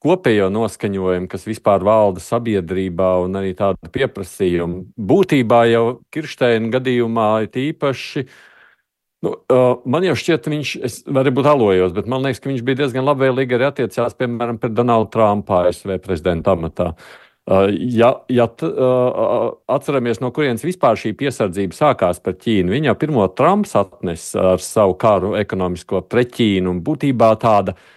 kopējo noskaņojumu, kas vispār valda sabiedrībā, un arī tādu pieprasījumu. Būtībā jau Kirsteina gadījumā ir īpaši Nu, uh, man jau šķiet, viņš, es varbūt alojos, bet man liekas, ka viņš bija diezgan labvēlīgi arī attiecās, piemēram, pret Donaldu Trumpu ASV prezidenta amatā. Uh, ja ja t, uh, atceramies, no kurienes vispār šī piesardzība sākās par Ķīnu, viņa jau pirmo Trumps atnesa ar savu karu ekonomisko pret Ķīnu, un būtībā tāda uh,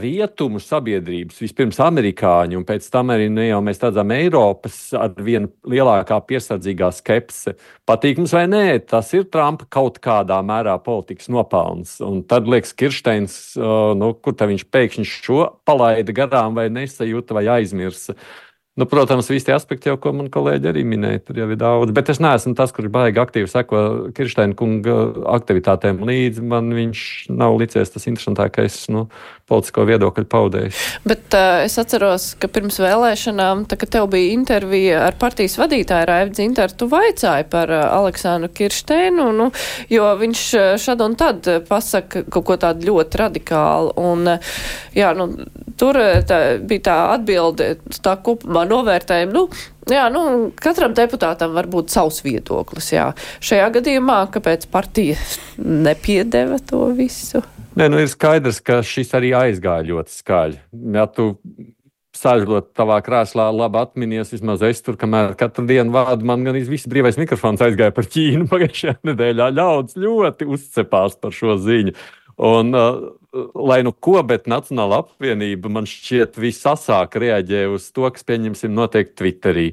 rietumu sabiedrības, vispirms amerikāņu, un pēc tam arī nu, mēs redzam Eiropas ar vien lielākā piesardzīgā skepse. Patīk mums vai nē, tas ir Trumpa kaut kādā mērā politikas nopelns. Un tad liekas, Kirsteins, nu, kur viņš pēkšņi šo palaida garām vai nesajūta vai aizmirsa. Nu, protams, visi tie aspekti, jau, ko man kolēģi arī minēja, tur jau ir daudz. Bet es neesmu tas, kurš baigi aktīvi seko Kirsteina kunga aktivitātēm līdzi. Man viņš nav licies tas interesantākais nu, politisko viedokļu paudējs. Bet uh, es atceros, ka pirms vēlēšanām, tā, kad tev bija intervija ar partijas vadītāju Raivu Dzintaru, tu vaicāji par uh, Aleksandru Kirsteinu, nu, jo viņš šad un tad pasaka kaut ko tādu ļoti radikālu. Un, uh, jā, nu, tur tā, bija tā atbilde, tā kopumā kopumā novērtējumu, nu, jā, nu, katram deputātam var būt savs viedoklis, jā. Šajā gadījumā, kāpēc partija nepiedeva to visu? Nē, nu ir skaidrs, ka šis arī aizgāja ļoti skaļi. Ja tu sēžot tavā krēslā, labi atminies, vismaz es tur, kamēr katru dienu vādu, man gan viss brīvais mikrofons aizgāja par Ķīnu pagājušajā nedēļā. Ļaudis ļoti uzcepās par šo ziņu. Un, uh, lai nu ko, bet Nacionāla apvienība man šķiet visasāk reaģē uz to, kas, pieņemsim, notiek Twitterī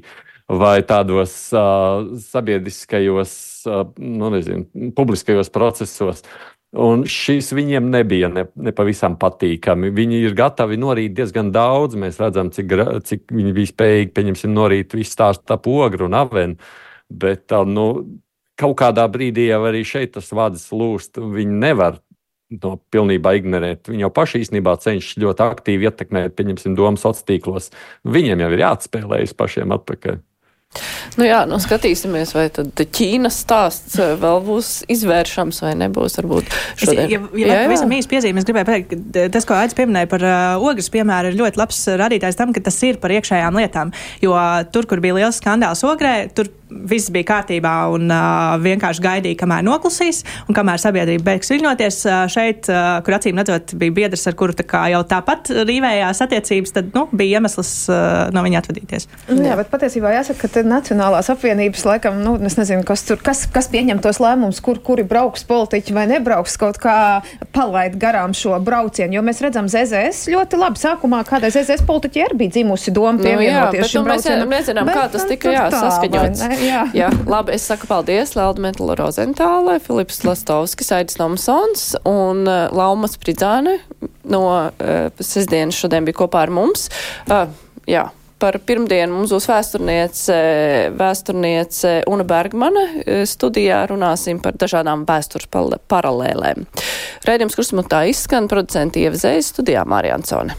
vai tādos uh, sabiedriskajos, uh, nu, nezinu, publiskajos procesos. Un šis viņiem nebija ne, nepavisam patīkami. Viņi ir gatavi norīt diezgan daudz. Mēs redzam, cik, cik viņi bija spējīgi, pieņemsim, norīt visu stāstu ap ogru un avenu. Bet nu, kaut kādā brīdī jau arī šeit tas vads lūst. Viņi nevar to pilnībā ignorēt. Viņi jau paši īstenībā cenšas ļoti aktīvi ietekmēt, pieņemsim, domu sociālos tīklos. Viņiem jau ir jāatspēlējas pašiem atpakaļ. Nu jā, nu skatīsimies, vai tad Ķīnas stāsts eh, vēl būs izvēršams vai nebūs. Varbūt šodien. Es, ja, ja jā, jā. Visam īsti piezīme, es gribēju pateikt, ka tas, ko Aits pieminēja par uh, ogres piemēru, ir ļoti labs rādītājs tam, ka tas ir par iekšējām lietām. Jo tur, kur bija liels skandāls ogrē, tur viss bija kārtībā un uh, vienkārši gaidīja, kamēr noklusīs un kamēr sabiedrība beigs viļņoties. Uh, šeit, uh, kur acīm redzot, bija biedrs, ar kuru tā jau tāpat rīvējās attiecības, tad nu, bija iemesls uh, no viņa atvadīties. Nu jā, bet patiesībā jāsaka, ka Nacionālās apvienības laikam, nu, es nezinu, kas tur, kas, kas pieņem tos lēmumus, kur, kuri brauks politiķi vai nebrauks kaut kā palaid garām šo braucienu, jo mēs redzam ZZS ļoti labi. Sākumā kādreiz ZZS politiķi arī bija dzimusi doma pievienoties nu, jā, šim nu, braucienam. Mēs nezinām, kā tas tika jā, saskaņots jā. jā, labi, es saku paldies Lelda Metala Rozentālai, Filips Lastovskis, Aidis Nomsons un uh, Laumas Pridzāne no uh, sestdienas šodien bija kopā ar mums. Uh, jā par pirmdienu mums būs vēsturniece, vēsturniece Una Bergmane. Uh, studijā runāsim par dažādām vēstures paralēlēm. Raidījums, kurš man tā izskan, producenti ievzēja studijā Mārija Ansone.